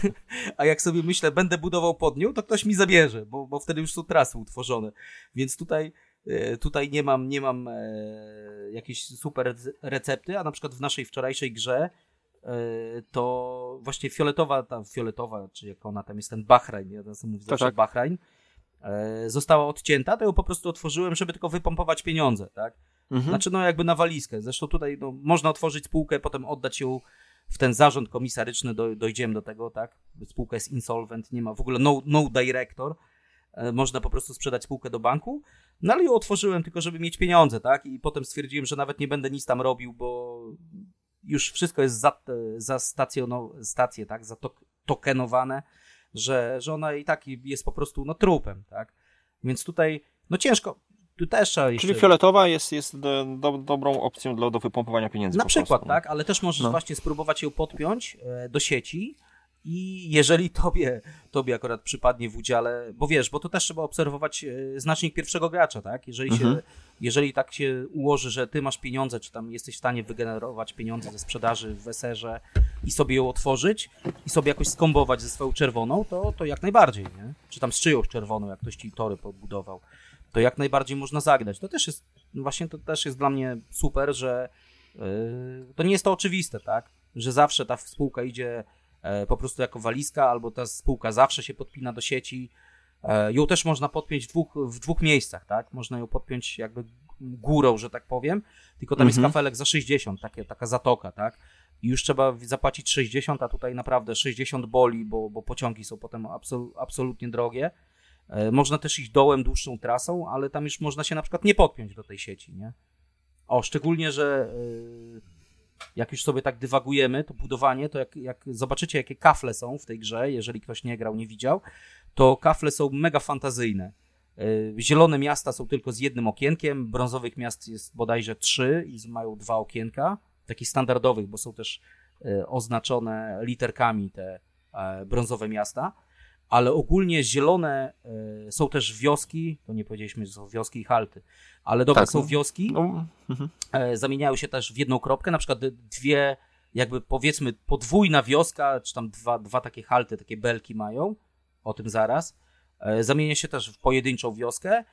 a jak sobie myślę, będę budował pod nią, to ktoś mi zabierze, bo, bo wtedy już są trasy utworzone. Więc tutaj, e, tutaj nie mam, nie mam e, jakiejś super recepty, a na przykład w naszej wczorajszej grze e, to właśnie fioletowa, ta fioletowa, czy jak ona tam jest, ten Bahrain, ja teraz mówię zawsze tak. Bahrain, została odcięta, to ją po prostu otworzyłem, żeby tylko wypompować pieniądze, tak? Mhm. Znaczy, no jakby na walizkę. Zresztą tutaj no, można otworzyć spółkę, potem oddać ją w ten zarząd komisaryczny, do, dojdziemy do tego, tak? Spółka jest insolvent, nie ma w ogóle no, no director. E, można po prostu sprzedać spółkę do banku. No ale ją otworzyłem tylko, żeby mieć pieniądze, tak? I potem stwierdziłem, że nawet nie będę nic tam robił, bo już wszystko jest za, za stacjono, stację, tak? Za tokenowane, że, że ona i tak jest po prostu no, trupem, tak? Więc tutaj, no ciężko, tu też trzeba jeszcze... Czyli fioletowa jest, jest do, do, dobrą opcją do, do wypompowania pieniędzy. Na przykład, prostu. tak, ale też możesz no. właśnie spróbować ją podpiąć e, do sieci i jeżeli tobie, tobie akurat przypadnie w udziale, bo wiesz, bo to też trzeba obserwować e, znacznik pierwszego gracza, tak? Jeżeli, mhm. się, jeżeli tak się ułoży, że ty masz pieniądze, czy tam jesteś w stanie wygenerować pieniądze ze sprzedaży w weserze i sobie ją otworzyć i sobie jakoś skombować ze swoją czerwoną, to, to jak najbardziej, nie? Czy tam z czyjąś czerwoną, jak ktoś ci tory podbudował to jak najbardziej można zagrać. To też jest, właśnie to też jest dla mnie super, że yy, to nie jest to oczywiste, tak? Że zawsze ta spółka idzie e, po prostu jako walizka, albo ta spółka zawsze się podpina do sieci. E, ją też można podpiąć w dwóch, w dwóch miejscach, tak? Można ją podpiąć jakby górą, że tak powiem, tylko tam mhm. jest kafelek za 60, takie, taka zatoka, tak? I już trzeba zapłacić 60, a tutaj naprawdę 60 boli, bo, bo pociągi są potem absol, absolutnie drogie. E, można też iść dołem dłuższą trasą, ale tam już można się na przykład nie podpiąć do tej sieci, nie? O, szczególnie, że e, jak już sobie tak dywagujemy, to budowanie, to jak, jak zobaczycie, jakie kafle są w tej grze, jeżeli ktoś nie grał, nie widział, to kafle są mega fantazyjne. E, zielone miasta są tylko z jednym okienkiem, brązowych miast jest bodajże trzy i mają dwa okienka, takich standardowych, bo są też oznaczone literkami te brązowe miasta ale ogólnie zielone są też wioski, to nie powiedzieliśmy, że są wioski i halty, ale dobra, tak, są no. wioski, no. Mhm. zamieniają się też w jedną kropkę, na przykład dwie, jakby powiedzmy podwójna wioska, czy tam dwa, dwa takie halty, takie belki mają, o tym zaraz, y, zamienia się też w pojedynczą wioskę,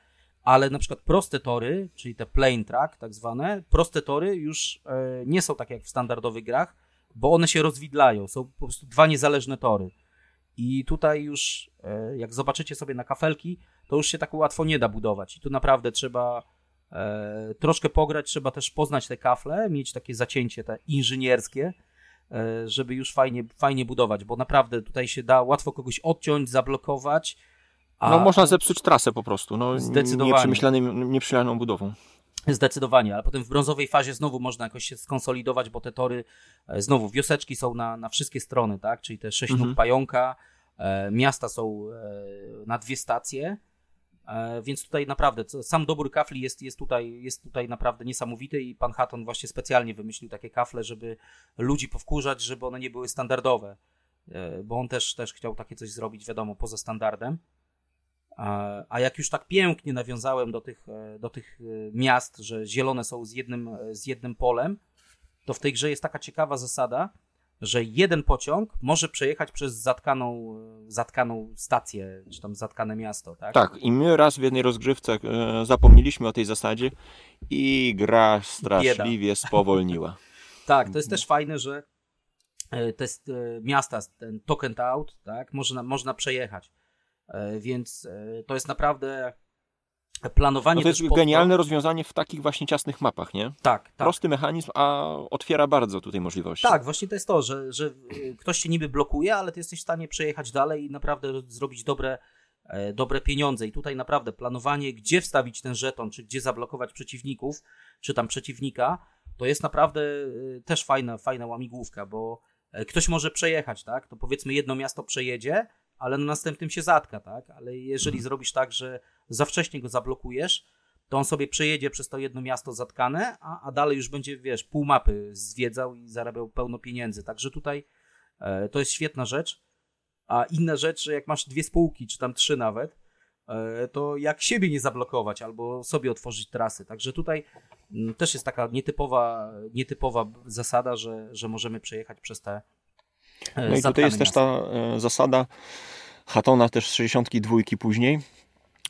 ale na przykład proste tory, czyli te plain track tak zwane, proste tory już nie są takie jak w standardowych grach, bo one się rozwidlają, są po prostu dwa niezależne tory. I tutaj już, e, jak zobaczycie sobie na kafelki, to już się tak łatwo nie da budować. I tu naprawdę trzeba e, troszkę pograć, trzeba też poznać te kafle, mieć takie zacięcie te inżynierskie, e, żeby już fajnie, fajnie budować, bo naprawdę tutaj się da łatwo kogoś odciąć, zablokować. A... No można zepsuć trasę po prostu, no, Zdecydowanie. nieprzemyślaną budową. Zdecydowanie, ale potem w brązowej fazie znowu można jakoś się skonsolidować, bo te tory, e, znowu wioseczki są na, na wszystkie strony, tak? Czyli te sześć mhm. nóg pająka, e, miasta są e, na dwie stacje, e, więc tutaj naprawdę sam dobór kafli jest, jest, tutaj, jest tutaj naprawdę niesamowity i pan Hatton właśnie specjalnie wymyślił takie kafle, żeby ludzi powkurzać, żeby one nie były standardowe, e, bo on też, też chciał takie coś zrobić, wiadomo, poza standardem. A jak już tak pięknie nawiązałem do tych, e, do tych e, miast, że zielone są z jednym, e, z jednym polem, to w tej grze jest taka ciekawa zasada, że jeden pociąg może przejechać przez zatkaną, zatkaną stację, czy tam zatkane miasto, tak? Tak, i my raz w jednej rozgrywce e, zapomnieliśmy o tej zasadzie i gra straszliwie Bieda. spowolniła. tak, to jest też fajne, że te miasta, ten token out, tak, można, można przejechać. E, więc e, to jest naprawdę planowanie. No to jest genialne rozwiązanie w takich właśnie ciasnych mapach, nie? Tak, tak. Prosty mechanizm, a otwiera bardzo tutaj możliwości. Tak, właśnie to jest to, że, że e, ktoś się niby blokuje, ale ty jesteś w stanie przejechać dalej i naprawdę zrobić dobre, dobre pieniądze. I tutaj naprawdę planowanie, gdzie wstawić ten żeton, czy gdzie zablokować przeciwników, czy tam przeciwnika, to jest naprawdę też fajna, fajna łamigłówka, bo ktoś może przejechać, tak? To powiedzmy jedno miasto przejedzie, ale na następnym się zatka, tak? Ale jeżeli mhm. zrobisz tak, że za wcześnie go zablokujesz, to on sobie przejedzie przez to jedno miasto zatkane, a, a dalej już będzie, wiesz, pół mapy zwiedzał i zarabiał pełno pieniędzy. Także tutaj e, to jest świetna rzecz. A inna rzecz, że jak masz dwie spółki, czy tam trzy nawet, e, to jak siebie nie zablokować albo sobie otworzyć trasy. Także tutaj m, mm, też jest taka nietypowa, nietypowa zasada, że, że możemy przejechać przez te no i tutaj jest też ta e, zasada Hatona też z 62 później,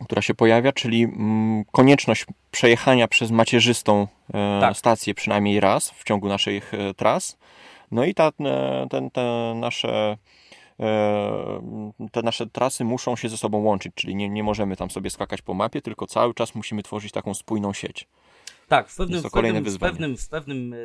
która się pojawia, czyli mm, konieczność przejechania przez macierzystą e, tak. stację przynajmniej raz w ciągu naszych e, tras. No i ta, ten, te nasze te nasze trasy muszą się ze sobą łączyć, czyli nie, nie możemy tam sobie skakać po mapie, tylko cały czas musimy tworzyć taką spójną sieć. Tak, w pewnym, w pewnym, w pewnym, w pewnym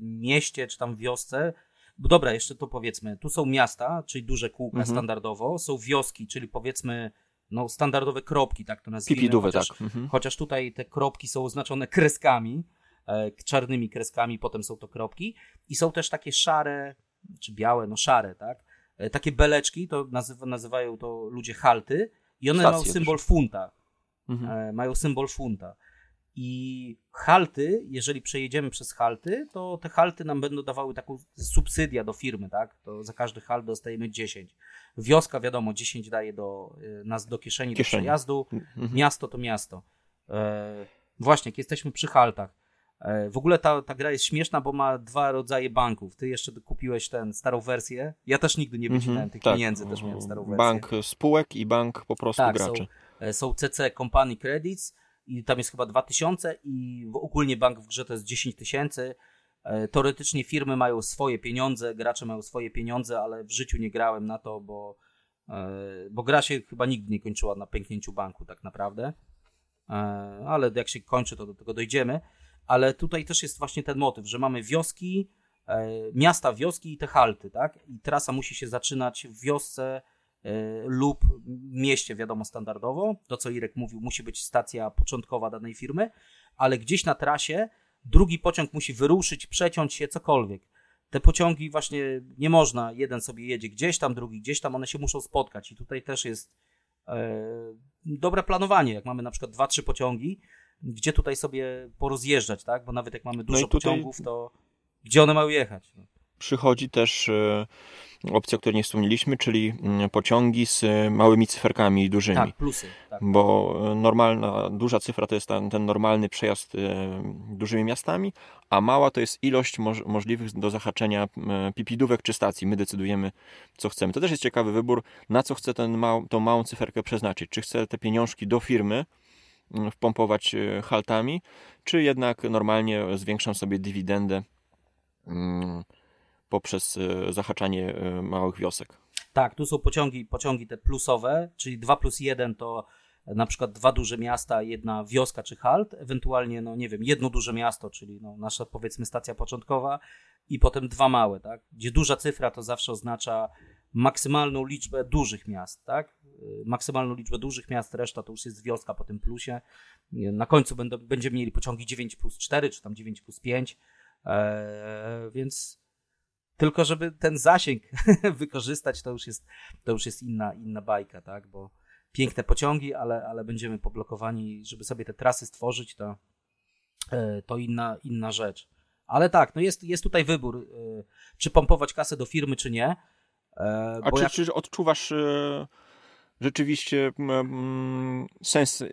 mieście czy tam wiosce bo dobra, jeszcze to powiedzmy, tu są miasta, czyli duże kółka mhm. standardowo, są wioski, czyli powiedzmy no, standardowe kropki, tak to nazwijmy. Pipidowe, chociaż, tak. Mhm. chociaż tutaj te kropki są oznaczone kreskami, e, czarnymi kreskami, potem są to kropki i są też takie szare, czy białe, no szare, tak? E, takie beleczki, to nazywa, nazywają to ludzie halty i one Stacje mają symbol też. funta. Mhm. E, mają symbol funta. I halty, jeżeli przejedziemy przez halty, to te halty nam będą dawały taką subsydia do firmy, tak? To za każdy halt dostajemy 10. Wioska, wiadomo, 10 daje do y, nas do kieszeni, kieszeni. do przejazdu. Mhm. Miasto to miasto. E, właśnie, jak jesteśmy przy haltach. E, w ogóle ta, ta gra jest śmieszna, bo ma dwa rodzaje banków. Ty jeszcze kupiłeś ten starą wersję. Ja też nigdy nie wycinałem mhm, tych tak. pieniędzy, też miałem starą wersję. Bank spółek i bank po prostu tak, graczy. Są, e, są CC Company Credits i tam jest chyba 2000 i ogólnie bank w grze to jest 10 tysięcy. E, teoretycznie firmy mają swoje pieniądze, gracze mają swoje pieniądze, ale w życiu nie grałem na to, bo, e, bo gra się chyba nigdy nie kończyła na pęknięciu banku tak naprawdę. E, ale jak się kończy, to do tego dojdziemy. Ale tutaj też jest właśnie ten motyw, że mamy wioski, miasta, wioski i te halty, tak? I trasa musi się zaczynać w wiosce lub mieście, wiadomo, standardowo, to co Irek mówił, musi być stacja początkowa danej firmy, ale gdzieś na trasie drugi pociąg musi wyruszyć, przeciąć się, cokolwiek. Te pociągi właśnie nie można, jeden sobie jedzie gdzieś tam, drugi gdzieś tam, one się muszą spotkać i tutaj też jest e, dobre planowanie, jak mamy na przykład dwa, trzy pociągi, gdzie tutaj sobie porozjeżdżać, tak? Bo nawet jak mamy dużo no tutaj... pociągów, to gdzie one mają jechać? No przychodzi też e, opcja, o której nie wspomnieliśmy, czyli mm, pociągi z małymi cyferkami dużymi. Tak, plusy. Tak. Bo e, normalna, duża cyfra to jest ten, ten normalny przejazd e, dużymi miastami, a mała to jest ilość moż, możliwych do zahaczenia pipidówek czy stacji. My decydujemy, co chcemy. To też jest ciekawy wybór, na co chcę ten mał, tą małą cyferkę przeznaczyć. Czy chcę te pieniążki do firmy, mm, wpompować haltami, czy jednak normalnie zwiększam sobie dywidendę mm, poprzez e, zahaczanie e, małych wiosek. Tak, tu są pociągi, pociągi te plusowe, czyli 2 plus 1 to na przykład dwa duże miasta, jedna wioska czy halt, ewentualnie, no nie wiem, jedno duże miasto, czyli no, nasza powiedzmy stacja początkowa i potem dwa małe, tak? Gdzie duża cyfra to zawsze oznacza maksymalną liczbę dużych miast, tak? Maksymalną liczbę dużych miast, reszta to już jest wioska po tym plusie. Na końcu będą, będziemy mieli pociągi 9 plus 4, czy tam 9 plus 5, eee, więc tylko żeby ten zasięg wykorzystać, to już jest, to już jest inna, inna bajka, tak? Bo piękne pociągi, ale, ale będziemy poblokowani, żeby sobie te trasy stworzyć, to, e, to inna, inna rzecz. Ale tak, no jest, jest tutaj wybór, e, czy pompować kasę do firmy, czy nie. E, A czy, jak... czy odczuwasz rzeczywiście sens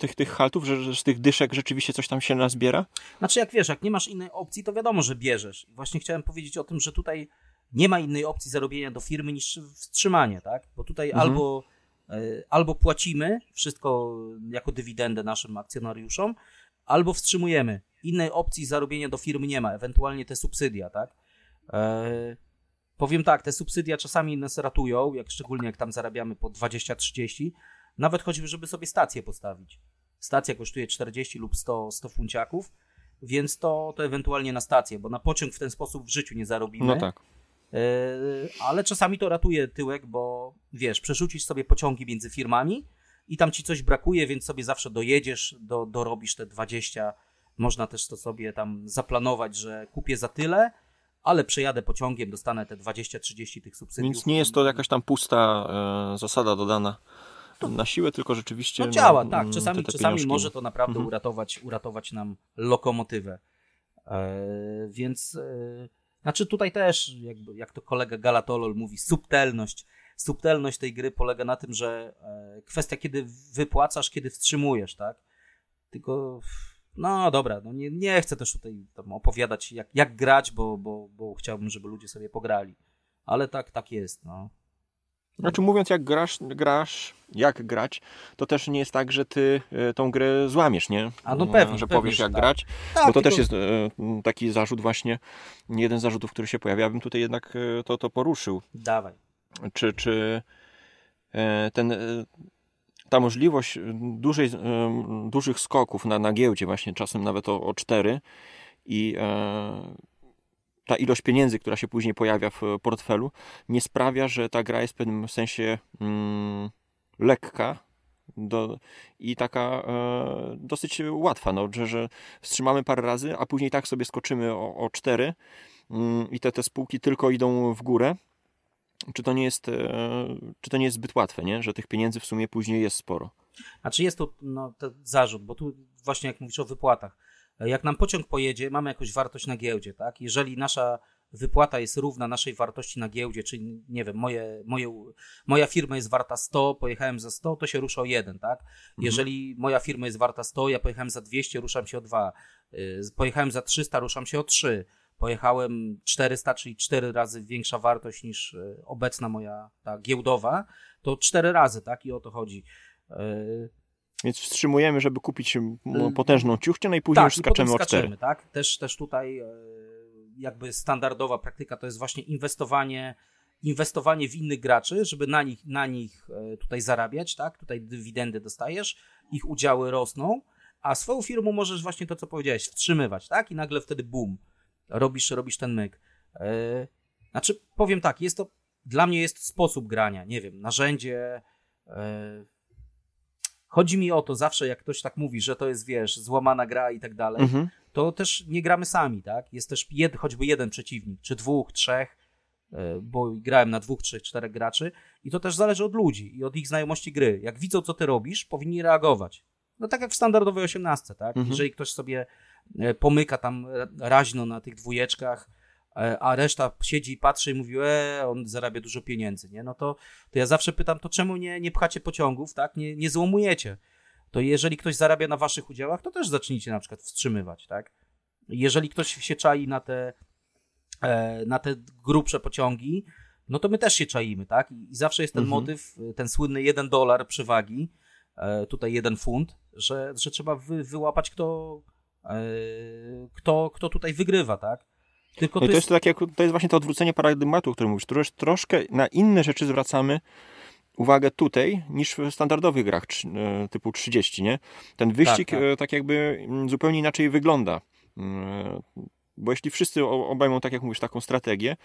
tych, tych haltów, że, że z tych dyszek rzeczywiście coś tam się nazbiera? Znaczy, jak wiesz, jak nie masz innej opcji, to wiadomo, że bierzesz. Właśnie chciałem powiedzieć o tym, że tutaj nie ma innej opcji zarobienia do firmy niż wstrzymanie, tak? Bo tutaj mhm. albo, e, albo płacimy wszystko jako dywidendę naszym akcjonariuszom, albo wstrzymujemy. Innej opcji zarobienia do firmy nie ma, ewentualnie te subsydia, tak? E, powiem tak, te subsydia czasami nas ratują, jak szczególnie jak tam zarabiamy po 20-30, nawet choćby, żeby sobie stację postawić. Stacja kosztuje 40 lub 100, 100 funciaków, więc to, to ewentualnie na stację, bo na pociąg w ten sposób w życiu nie zarobimy. No tak. Yy, ale czasami to ratuje tyłek, bo wiesz, przerzucisz sobie pociągi między firmami i tam ci coś brakuje, więc sobie zawsze dojedziesz, do, dorobisz te 20. Można też to sobie tam zaplanować, że kupię za tyle, ale przejadę pociągiem, dostanę te 20-30 tych subsydiów. Więc nie jest to jakaś tam pusta e, zasada dodana to, na siłę, tylko rzeczywiście. No działa, no, tak. Czasami, te, te czasami może to naprawdę mhm. uratować, uratować nam lokomotywę. E, więc e, znaczy tutaj też, jakby, jak to kolega Galatolol mówi, subtelność. Subtelność tej gry polega na tym, że e, kwestia, kiedy wypłacasz, kiedy wstrzymujesz, tak? Tylko. No dobra, no nie, nie chcę też tutaj opowiadać, jak, jak grać, bo, bo, bo chciałbym, żeby ludzie sobie pograli. Ale tak, tak jest. No. Znaczy mówiąc jak grasz, grasz, jak grać, to też nie jest tak, że ty e, tą grę złamiesz, nie? A no pewnie. Że powiesz jak tak. grać, tak, bo to tylko... też jest e, taki zarzut właśnie, jeden z zarzutów, który się pojawia, ja bym tutaj jednak e, to, to poruszył. Dawaj. Czy, czy ten, ta możliwość dużej, dużych skoków na, na giełdzie właśnie, czasem nawet o, o cztery i ta ilość pieniędzy, która się później pojawia w portfelu, nie sprawia, że ta gra jest w pewnym sensie mm, lekka do, i taka e, dosyć łatwa, no, że, że wstrzymamy parę razy, a później tak sobie skoczymy o, o cztery mm, i te, te spółki tylko idą w górę. Czy to nie jest, e, czy to nie jest zbyt łatwe, nie? że tych pieniędzy w sumie później jest sporo? A czy jest tu no, zarzut, bo tu właśnie jak mówisz o wypłatach, jak nam pociąg pojedzie, mamy jakąś wartość na giełdzie, tak? Jeżeli nasza wypłata jest równa naszej wartości na giełdzie, czyli nie wiem, moje, moje, moja firma jest warta 100, pojechałem za 100, to się rusza o 1, tak? Mhm. Jeżeli moja firma jest warta 100, ja pojechałem za 200, ruszam się o 2. Y, pojechałem za 300, ruszam się o 3. Pojechałem 400, czyli 4 razy większa wartość niż y, obecna moja ta giełdowa, to 4 razy, tak? I o to chodzi. Y, więc wstrzymujemy, żeby kupić potężną ciuchcię, no i później tak, już skaczemy o cztery. Tak, też, też tutaj e, jakby standardowa praktyka to jest właśnie inwestowanie, inwestowanie w innych graczy, żeby na nich, na nich e, tutaj zarabiać, tak? Tutaj dywidendy dostajesz, ich udziały rosną, a swoją firmą możesz właśnie to, co powiedziałeś, wstrzymywać, tak? I nagle wtedy boom, robisz, robisz ten myk. E, znaczy, powiem tak, jest to dla mnie jest sposób grania, nie wiem, narzędzie. Chodzi mi o to zawsze, jak ktoś tak mówi, że to jest, wiesz, złamana gra i tak dalej, Mhm. to też nie gramy sami, tak? Jest też jed, choćby jeden przeciwnik, czy dwóch, trzech, e, bo grałem na dwóch, trzech, czterech graczy i to też zależy od ludzi i od ich znajomości gry. Jak widzą, co ty robisz, powinni reagować. No tak jak w standardowej osiemnastce, tak? Mhm. Jeżeli ktoś sobie e, pomyka tam raźno na tych dwójeczkach, a reszta siedzi i patrzy i mówi, e, on zarabia dużo pieniędzy, nie? No to, to ja zawsze pytam, to czemu nie, nie pchacie pociągów, tak? Nie, nie złomujecie. To jeżeli ktoś zarabia na waszych udziałach, to też zacznijcie na przykład wstrzymywać, tak? Jeżeli ktoś się czai na te, e, na te grubsze pociągi, no to my też się czaimy, tak? I zawsze jest ten Mhm. motyw, ten słynny jeden dolar przewagi, e, tutaj jeden funt, że, że trzeba wy, wyłapać, kto, e, kto, kto tutaj wygrywa, tak? Tylko No to to jest, takie, to jest właśnie to odwrócenie paradygmatu, o którym mówisz. Trosz, troszkę na inne rzeczy zwracamy uwagę tutaj niż w standardowych grach e, typu 30, nie? Ten wyścig tak. tak, tak jakby mm, zupełnie inaczej wygląda. Mm, Bo jeśli wszyscy obejmą, tak jak mówisz, taką strategię,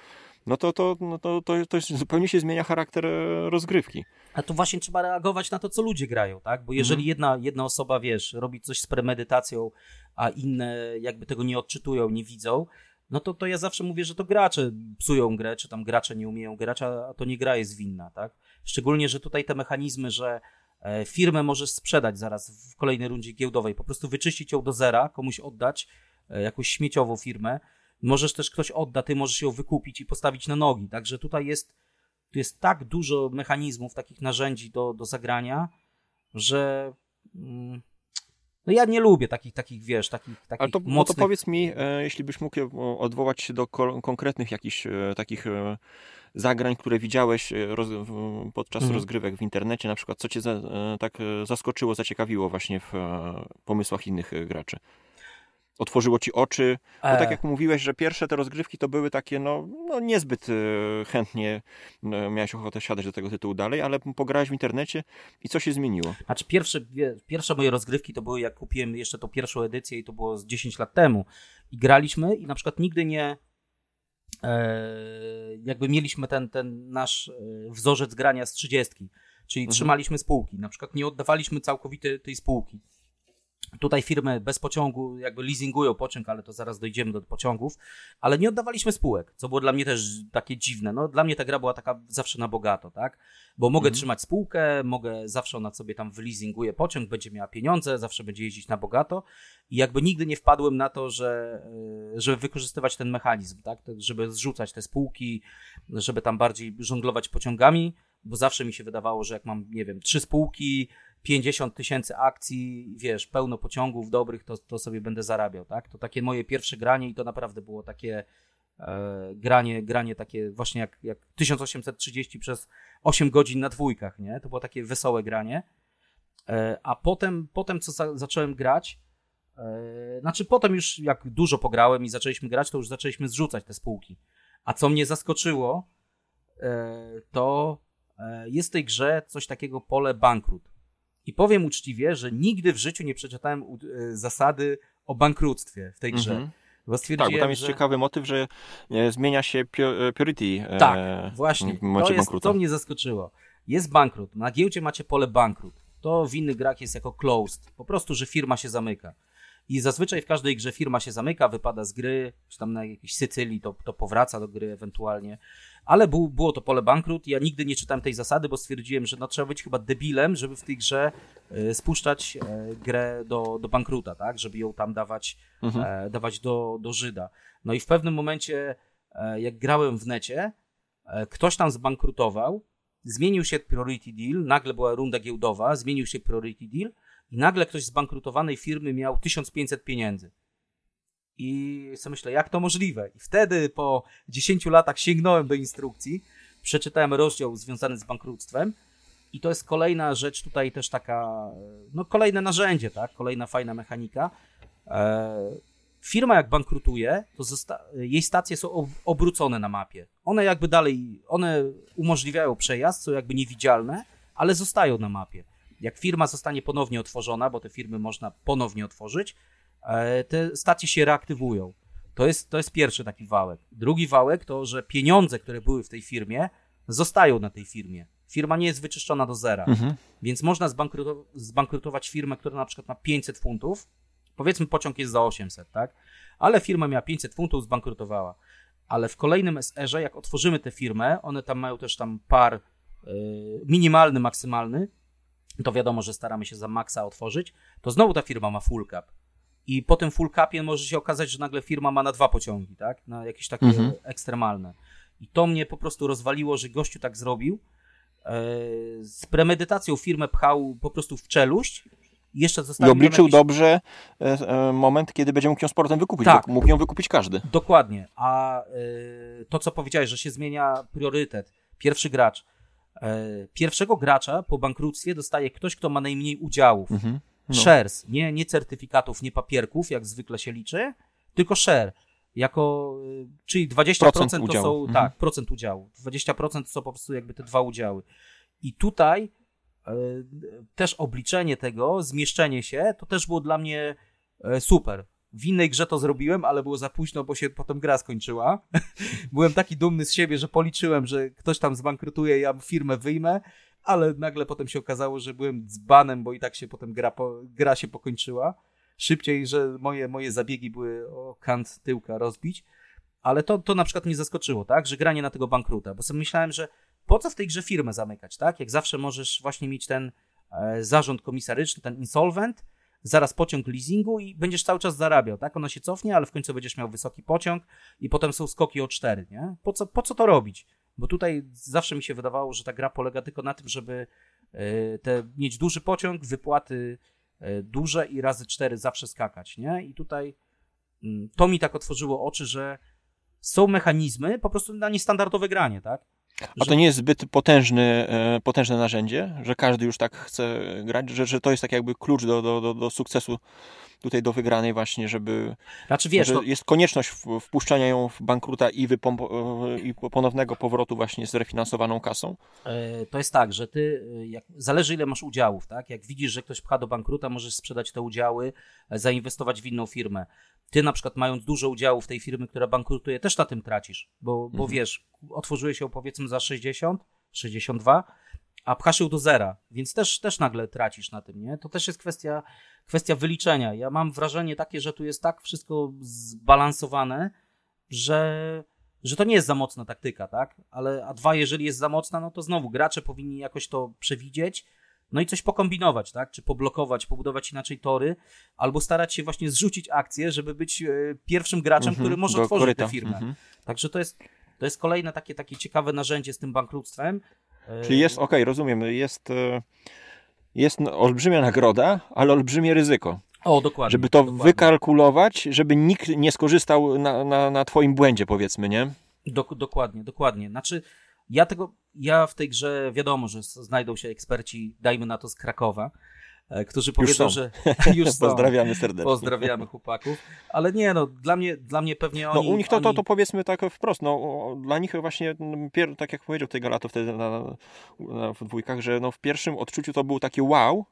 no to, to, no to, to, to zupełnie się zmienia charakter e, rozgrywki. A tu właśnie trzeba reagować na to, co ludzie grają, tak? Bo jeżeli Mhm. jedna, jedna osoba, wiesz, robi coś z premedytacją, a inne jakby tego nie odczytują, nie widzą, no to, to ja zawsze mówię, że to gracze psują grę, czy tam gracze nie umieją grać, a to nie gra jest winna, tak? Szczególnie, że tutaj te mechanizmy, że e, firmę możesz sprzedać zaraz w kolejnej rundzie giełdowej, po prostu wyczyścić ją do zera, komuś oddać, e, jakąś śmieciową firmę. Możesz też ktoś odda, ty możesz ją wykupić i postawić na nogi. Także tutaj jest, tu jest tak dużo mechanizmów, takich narzędzi do, do zagrania, że mm, no ja nie lubię takich, takich wiesz, takich, takich Ale to, no to mocnych... powiedz mi, e, jeśli byś mógł e, odwołać się do ko- konkretnych jakichś e, takich e, zagrań, które widziałeś e, roz, podczas Mhm. rozgrywek w internecie, na przykład, co cię za, e, tak zaskoczyło, zaciekawiło właśnie w pomysłach innych graczy? Otworzyło ci oczy? Bo E, tak jak mówiłeś, że pierwsze te rozgrywki to były takie, no, no niezbyt e, chętnie e, miałeś ochotę siadać do tego tytułu dalej, ale pograłeś w internecie i co się zmieniło? Znaczy pierwsze, pierwsze moje rozgrywki to były, jak kupiłem jeszcze tą pierwszą edycję i to było z 10 lat temu. I graliśmy i na przykład nigdy nie e, jakby mieliśmy ten, ten nasz e, wzorzec grania z 30, czyli Mhm. trzymaliśmy spółki. Na przykład nie oddawaliśmy całkowite tej spółki. Tutaj firmy bez pociągu jakby leasingują pociąg, ale to zaraz dojdziemy do pociągów, ale nie oddawaliśmy spółek, co było dla mnie też takie dziwne. No, dla mnie ta gra była taka zawsze na bogato, tak? Bo mogę Mhm. trzymać spółkę, mogę zawsze ona sobie tam wyleasinguje pociąg, będzie miała pieniądze, zawsze będzie jeździć na bogato i jakby nigdy nie wpadłem na to, że e, żeby wykorzystywać ten mechanizm, tak? Żeby zrzucać te spółki, żeby tam bardziej żonglować pociągami, bo zawsze mi się wydawało, że jak mam, nie wiem, trzy spółki, 50 tysięcy akcji, wiesz, pełno pociągów dobrych, to, to sobie będę zarabiał, tak? To takie moje pierwsze granie i to naprawdę było takie e, granie, granie takie właśnie jak, jak 1830 przez 8 godzin na dwójkach, nie? To było takie wesołe granie. E, a potem, potem co za, zacząłem grać, e, znaczy potem już jak dużo pograłem i zaczęliśmy grać, to już zaczęliśmy zrzucać te spółki. A co mnie zaskoczyło, e, to e, jest w tej grze coś takiego pole bankrut. I powiem uczciwie, że nigdy w życiu nie przeczytałem e, zasady o bankructwie w tej grze. Mhm. Bo Tak, bo tam jest że... ciekawy motyw, że e, zmienia się purity e, Tak, właśnie. w momencie to, jest, to mnie zaskoczyło. Jest bankrut. Na giełdzie macie pole bankrut. To w innych grach jest jako closed. Po prostu, że firma się zamyka. I zazwyczaj w każdej grze firma się zamyka, wypada z gry, czy tam na jakiejś Sycylii to, to powraca do gry ewentualnie. Ale był, było to pole bankrut. Ja nigdy nie czytałem tej zasady, bo stwierdziłem, że no, trzeba być chyba debilem, żeby w tej grze e, spuszczać e, grę do, do bankruta, tak? Żeby ją tam dawać, Mhm. e, dawać do, do Żyda. No i w pewnym momencie, e, jak grałem w necie, e, ktoś tam zbankrutował, zmienił się priority deal, nagle była runda giełdowa, zmienił się priority deal i nagle ktoś z bankrutowanej firmy miał 1500 pieniędzy. I sobie myślę, jak to możliwe? I wtedy po 10 latach sięgnąłem do instrukcji, przeczytałem rozdział związany z bankructwem i to jest kolejna rzecz tutaj też taka, no kolejne narzędzie, tak? Kolejna fajna mechanika. E, firma jak bankrutuje, to jej stacje są ob- obrócone na mapie. One jakby dalej, one umożliwiają przejazd, są jakby niewidzialne, ale zostają na mapie. Jak firma zostanie ponownie otworzona, bo te firmy można ponownie otworzyć, te stacje się reaktywują. To jest, to jest pierwszy taki wałek. Drugi wałek to, że pieniądze, które były w tej firmie, zostają na tej firmie. Firma nie jest wyczyszczona do zera, Mhm. więc można zbankruto- zbankrutować firmę, która na przykład ma 500 funtów, powiedzmy pociąg jest za 800, tak? Ale firma miała 500 funtów, zbankrutowała. Ale w kolejnym SR-ze, jak otworzymy tę firmę, one tam mają też tam par yy, minimalny, maksymalny, to wiadomo, że staramy się za maksa otworzyć, to znowu ta firma ma full cap. I po tym full capie może się okazać, że nagle firma ma na dwa pociągi, tak? Na jakieś takie Mhm. ekstremalne. I to mnie po prostu rozwaliło, że gościu tak zrobił. E, z premedytacją firmę pchał po prostu w czeluść. I jeszcze I zostawił ją obliczył jakiś... dobrze e, e, moment, kiedy będzie mógł ją z portem wykupić, Tak. mógł ją wykupić każdy. Dokładnie. A to, co powiedziałeś, że się zmienia priorytet. Pierwszy gracz. Pierwszego gracza po bankructwie dostaje ktoś, kto ma najmniej udziałów. Mhm. No. Shares, nie, nie certyfikatów, nie papierków, jak zwykle się liczy, tylko share. Jako, y, czyli 20% Procent to udziału. są, Mhm. tak, procent udziału. 20% to są po prostu jakby te dwa udziały. I tutaj y, też obliczenie tego, zmieszczenie się, to też było dla mnie e, super. W innej grze to zrobiłem, ale było za późno, bo się potem gra skończyła. Byłem taki dumny z siebie, że policzyłem, że ktoś tam zbankrutuje, ja firmę wyjmę, ale nagle potem się okazało, że byłem dzbanem, bo i tak się potem gra, po, gra się pokończyła. Szybciej, że moje, moje zabiegi były o kant tyłka rozbić. Ale to, to na przykład mnie zaskoczyło, tak? Że granie na tego bankruta, bo sobie myślałem, że po co w tej grze firmę zamykać, tak? Jak zawsze możesz właśnie mieć ten e, zarząd komisaryczny, ten insolvent, zaraz pociąg leasingu i będziesz cały czas zarabiał, tak? Ono się cofnie, ale w końcu będziesz miał wysoki pociąg i potem są skoki o 4, nie? Po co, po co to robić? Bo tutaj zawsze mi się wydawało, że ta gra polega tylko na tym, żeby e, te, mieć duży pociąg, wypłaty e, duże i razy 4 zawsze skakać, nie? I tutaj mm, to mi tak otworzyło oczy, że są mechanizmy po prostu na niestandardowe granie, tak? A to nie jest zbyt potężny, e, potężne narzędzie, że każdy już tak chce grać, że, że to jest tak jakby klucz do, do, do, do sukcesu tutaj do wygranej właśnie, żeby Znaczy wiesz, że to, jest konieczność wpuszczania ją w bankruta i, wypompo- e, i ponownego powrotu właśnie z refinansowaną kasą. E, To jest tak, że ty, jak, zależy ile masz udziałów, tak? Jak widzisz, że ktoś pcha do bankruta, możesz sprzedać te udziały, zainwestować w inną firmę. Ty na przykład mając dużo udziałów tej firmy, która bankrutuje, też na tym tracisz, bo, bo Mhm. wiesz, otworzyłeś ją powiedzmy za 60, 62, a pchasz ją do zera, więc też, też nagle tracisz na tym, nie? To też jest kwestia, kwestia wyliczenia. Ja mam wrażenie takie, że tu jest tak wszystko zbalansowane, że, że to nie jest za mocna taktyka, tak? Ale a dwa, jeżeli jest za mocna, no to znowu gracze powinni jakoś to przewidzieć, no i coś pokombinować, tak? Czy poblokować, pobudować inaczej tory, albo starać się właśnie zrzucić akcję, żeby być e, pierwszym graczem, Mhm, który może otworzyć koryta. tę firmę. Mhm. Także to jest, to jest kolejne takie, takie ciekawe narzędzie z tym bankructwem. E, Czyli jest, okej, rozumiem, jest, e, jest olbrzymia nagroda, ale olbrzymie ryzyko. O, dokładnie. Żeby to dokładnie. wykalkulować, żeby nikt nie skorzystał na, na, na twoim błędzie, powiedzmy, nie? Dok- dokładnie, dokładnie. Znaczy, ja tego, ja w tej grze wiadomo, że znajdą się eksperci, dajmy na to z Krakowa, e, którzy powiedzą, są. że już są. Pozdrawiamy serdecznie. Pozdrawiamy chłopaków. Ale nie, no, dla mnie, dla mnie pewnie No oni... u nich to, to, oni... to powiedzmy tak wprost, no dla nich właśnie, pier, tak jak powiedział tego lato wtedy na, na, w dwójkach, że no w pierwszym odczuciu to było takie wow,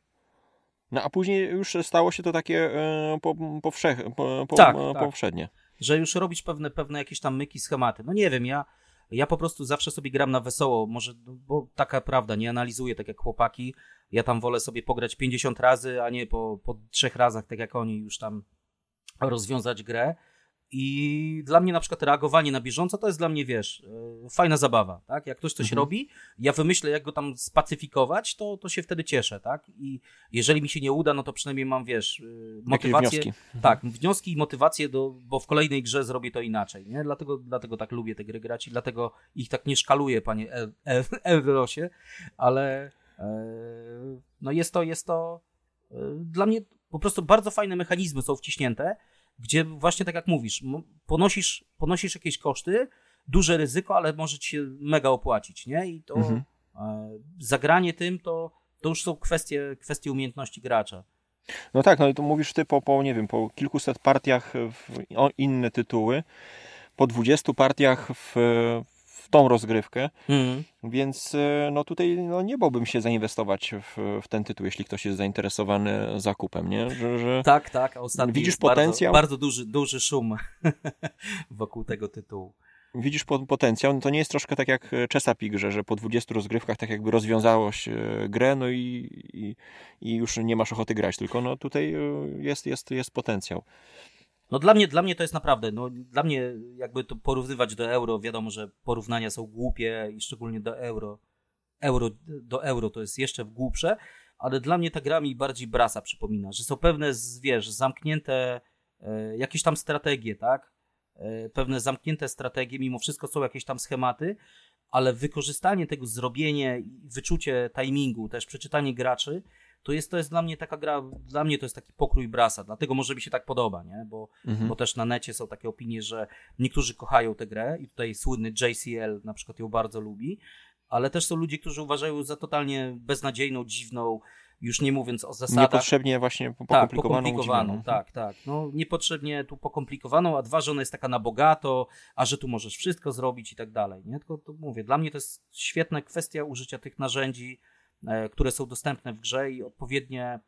no a później już stało się to takie e, po, powszech, po, po, Tak, e, tak. powszednie. że już robisz pewne, pewne jakieś tam myki, schematy. No nie wiem, ja, ja po prostu zawsze sobie gram na wesoło, może, no, bo taka prawda, nie analizuję tak jak chłopaki, ja tam wolę sobie pograć 50 razy, a nie po, po trzech razach, tak jak oni już tam rozwiązać grę. I dla mnie na przykład reagowanie na bieżąco to jest dla mnie, wiesz, e, fajna zabawa, tak? Jak ktoś coś Mhm. robi, ja wymyślę, jak go tam spacyfikować, to, to się wtedy cieszę, tak? I jeżeli mi się nie uda, no to przynajmniej mam, wiesz, e, motywację. wnioski. Tak, wnioski i motywacje, do, bo w kolejnej grze zrobię to inaczej, nie? Dlatego, dlatego tak lubię te gry grać i dlatego ich tak nie szkaluję, panie El- Elrosie, ale e, no jest to, jest to e, dla mnie po prostu bardzo fajne mechanizmy są wciśnięte, gdzie właśnie tak jak mówisz, ponosisz, ponosisz jakieś koszty, duże ryzyko, ale może ci się mega opłacić, nie? I to Mhm. e, zagranie tym to, to już są kwestie, kwestie umiejętności gracza. No tak, no i to mówisz ty po, po nie wiem, po kilkuset partiach w inne tytuły, po 20 partiach w tą rozgrywkę, Mhm. więc e, no tutaj no, nie bałbym się zainwestować w, w ten tytuł, jeśli ktoś jest zainteresowany zakupem, nie? Że, że... Tak, tak. Ostatnio Widzisz potencjał? Bardzo, bardzo duży, duży szum wokół tego tytułu. widzisz potencjał, no to nie jest troszkę tak jak Chesapeake, że, że po 20 rozgrywkach tak jakby rozwiązałoś grę, no i, i, i już nie masz ochoty grać, tylko no tutaj jest, jest, jest potencjał. No dla mnie, dla mnie to jest naprawdę, no dla mnie jakby to porównywać do euro, wiadomo, że porównania są głupie i szczególnie do euro. Euro do euro to jest jeszcze głupsze, ale dla mnie ta gra mi bardziej Brasa przypomina, że są pewne, wiesz, zamknięte e, jakieś tam strategie, tak? E, pewne zamknięte strategie, mimo wszystko są jakieś tam schematy, ale wykorzystanie tego, zrobienie, wyczucie timingu, też przeczytanie graczy, to jest, to jest dla mnie taka gra, dla mnie to jest taki pokrój brasa, dlatego może mi się tak podoba, nie? Bo, mhm. bo też na necie są takie opinie, że niektórzy kochają tę grę i tutaj słynny JCL na przykład ją bardzo lubi, ale też są ludzie, którzy uważają za totalnie beznadziejną, dziwną, już nie mówiąc o zasadach. Niepotrzebnie właśnie pokomplikowaną. Tak, pokomplikowaną, tak, tak. No, niepotrzebnie tu pokomplikowaną, a dwa, że ona jest taka na bogato, a że tu możesz wszystko zrobić i tak dalej, nie? Tylko to mówię, dla mnie to jest świetna kwestia użycia tych narzędzi, które są dostępne w grze i odpowiednie e,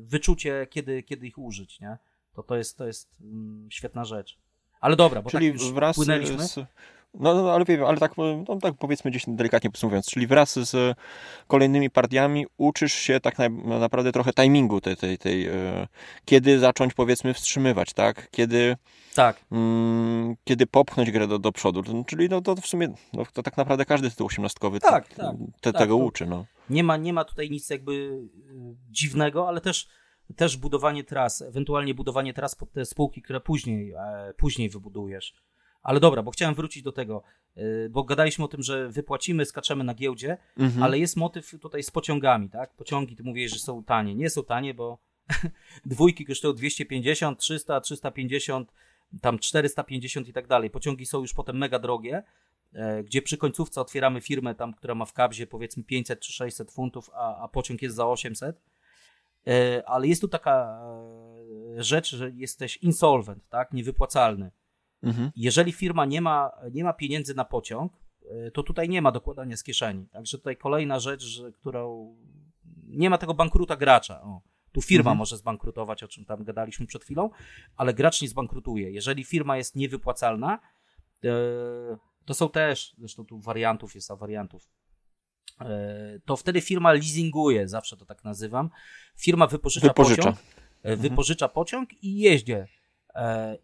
wyczucie, kiedy, kiedy ich użyć, nie? To, to, jest, to jest mm, świetna rzecz. Ale dobra, bo Czyli tak już wraz płynęliśmy. Z, no, no, ale wiem, ale tak, no, tak powiedzmy gdzieś delikatnie podsumowując, czyli wraz z kolejnymi partiami uczysz się tak na, naprawdę trochę timingu tej, tej, tej e, kiedy zacząć powiedzmy wstrzymywać, tak? Kiedy, tak. Mm, kiedy popchnąć grę do, do przodu. Czyli no, to w sumie no, to tak naprawdę każdy tytuł osiemnastkowy tak, tak, te, tak, tego uczy. No. Nie, ma, nie ma tutaj nic jakby y, dziwnego, ale też też budowanie tras, ewentualnie budowanie tras pod te spółki, które później, e, później wybudujesz ale dobra, bo chciałem wrócić do tego, y, bo gadaliśmy o tym, że wypłacimy, skaczemy na giełdzie, mhm. ale jest motyw tutaj z pociągami, tak? Pociągi, ty mówisz, że są tanie. Nie są tanie, bo dwójki kosztują 250, 300, 350, tam 450 i tak dalej. Pociągi są już potem mega drogie, e, gdzie przy końcówce otwieramy firmę tam, która ma w kabzie powiedzmy 500 czy 600 funtów, a, a pociąg jest za 800. E, ale jest tu taka e, rzecz, że jesteś insolvent, tak? Niewypłacalny. Mhm. Jeżeli firma nie ma, nie ma pieniędzy na pociąg, e, to tutaj nie ma dokładania z kieszeni. Także tutaj kolejna rzecz, że, którą nie ma tego bankruta gracza. O, tu firma mhm. może zbankrutować, o czym tam gadaliśmy przed chwilą, ale gracz nie zbankrutuje. Jeżeli firma jest niewypłacalna, e, to są też, zresztą tu wariantów jest, a wariantów e, to wtedy firma leasinguje, zawsze to tak nazywam. Firma wypożycza, wypożycza. pociąg, mhm. wypożycza pociąg i jeździ E,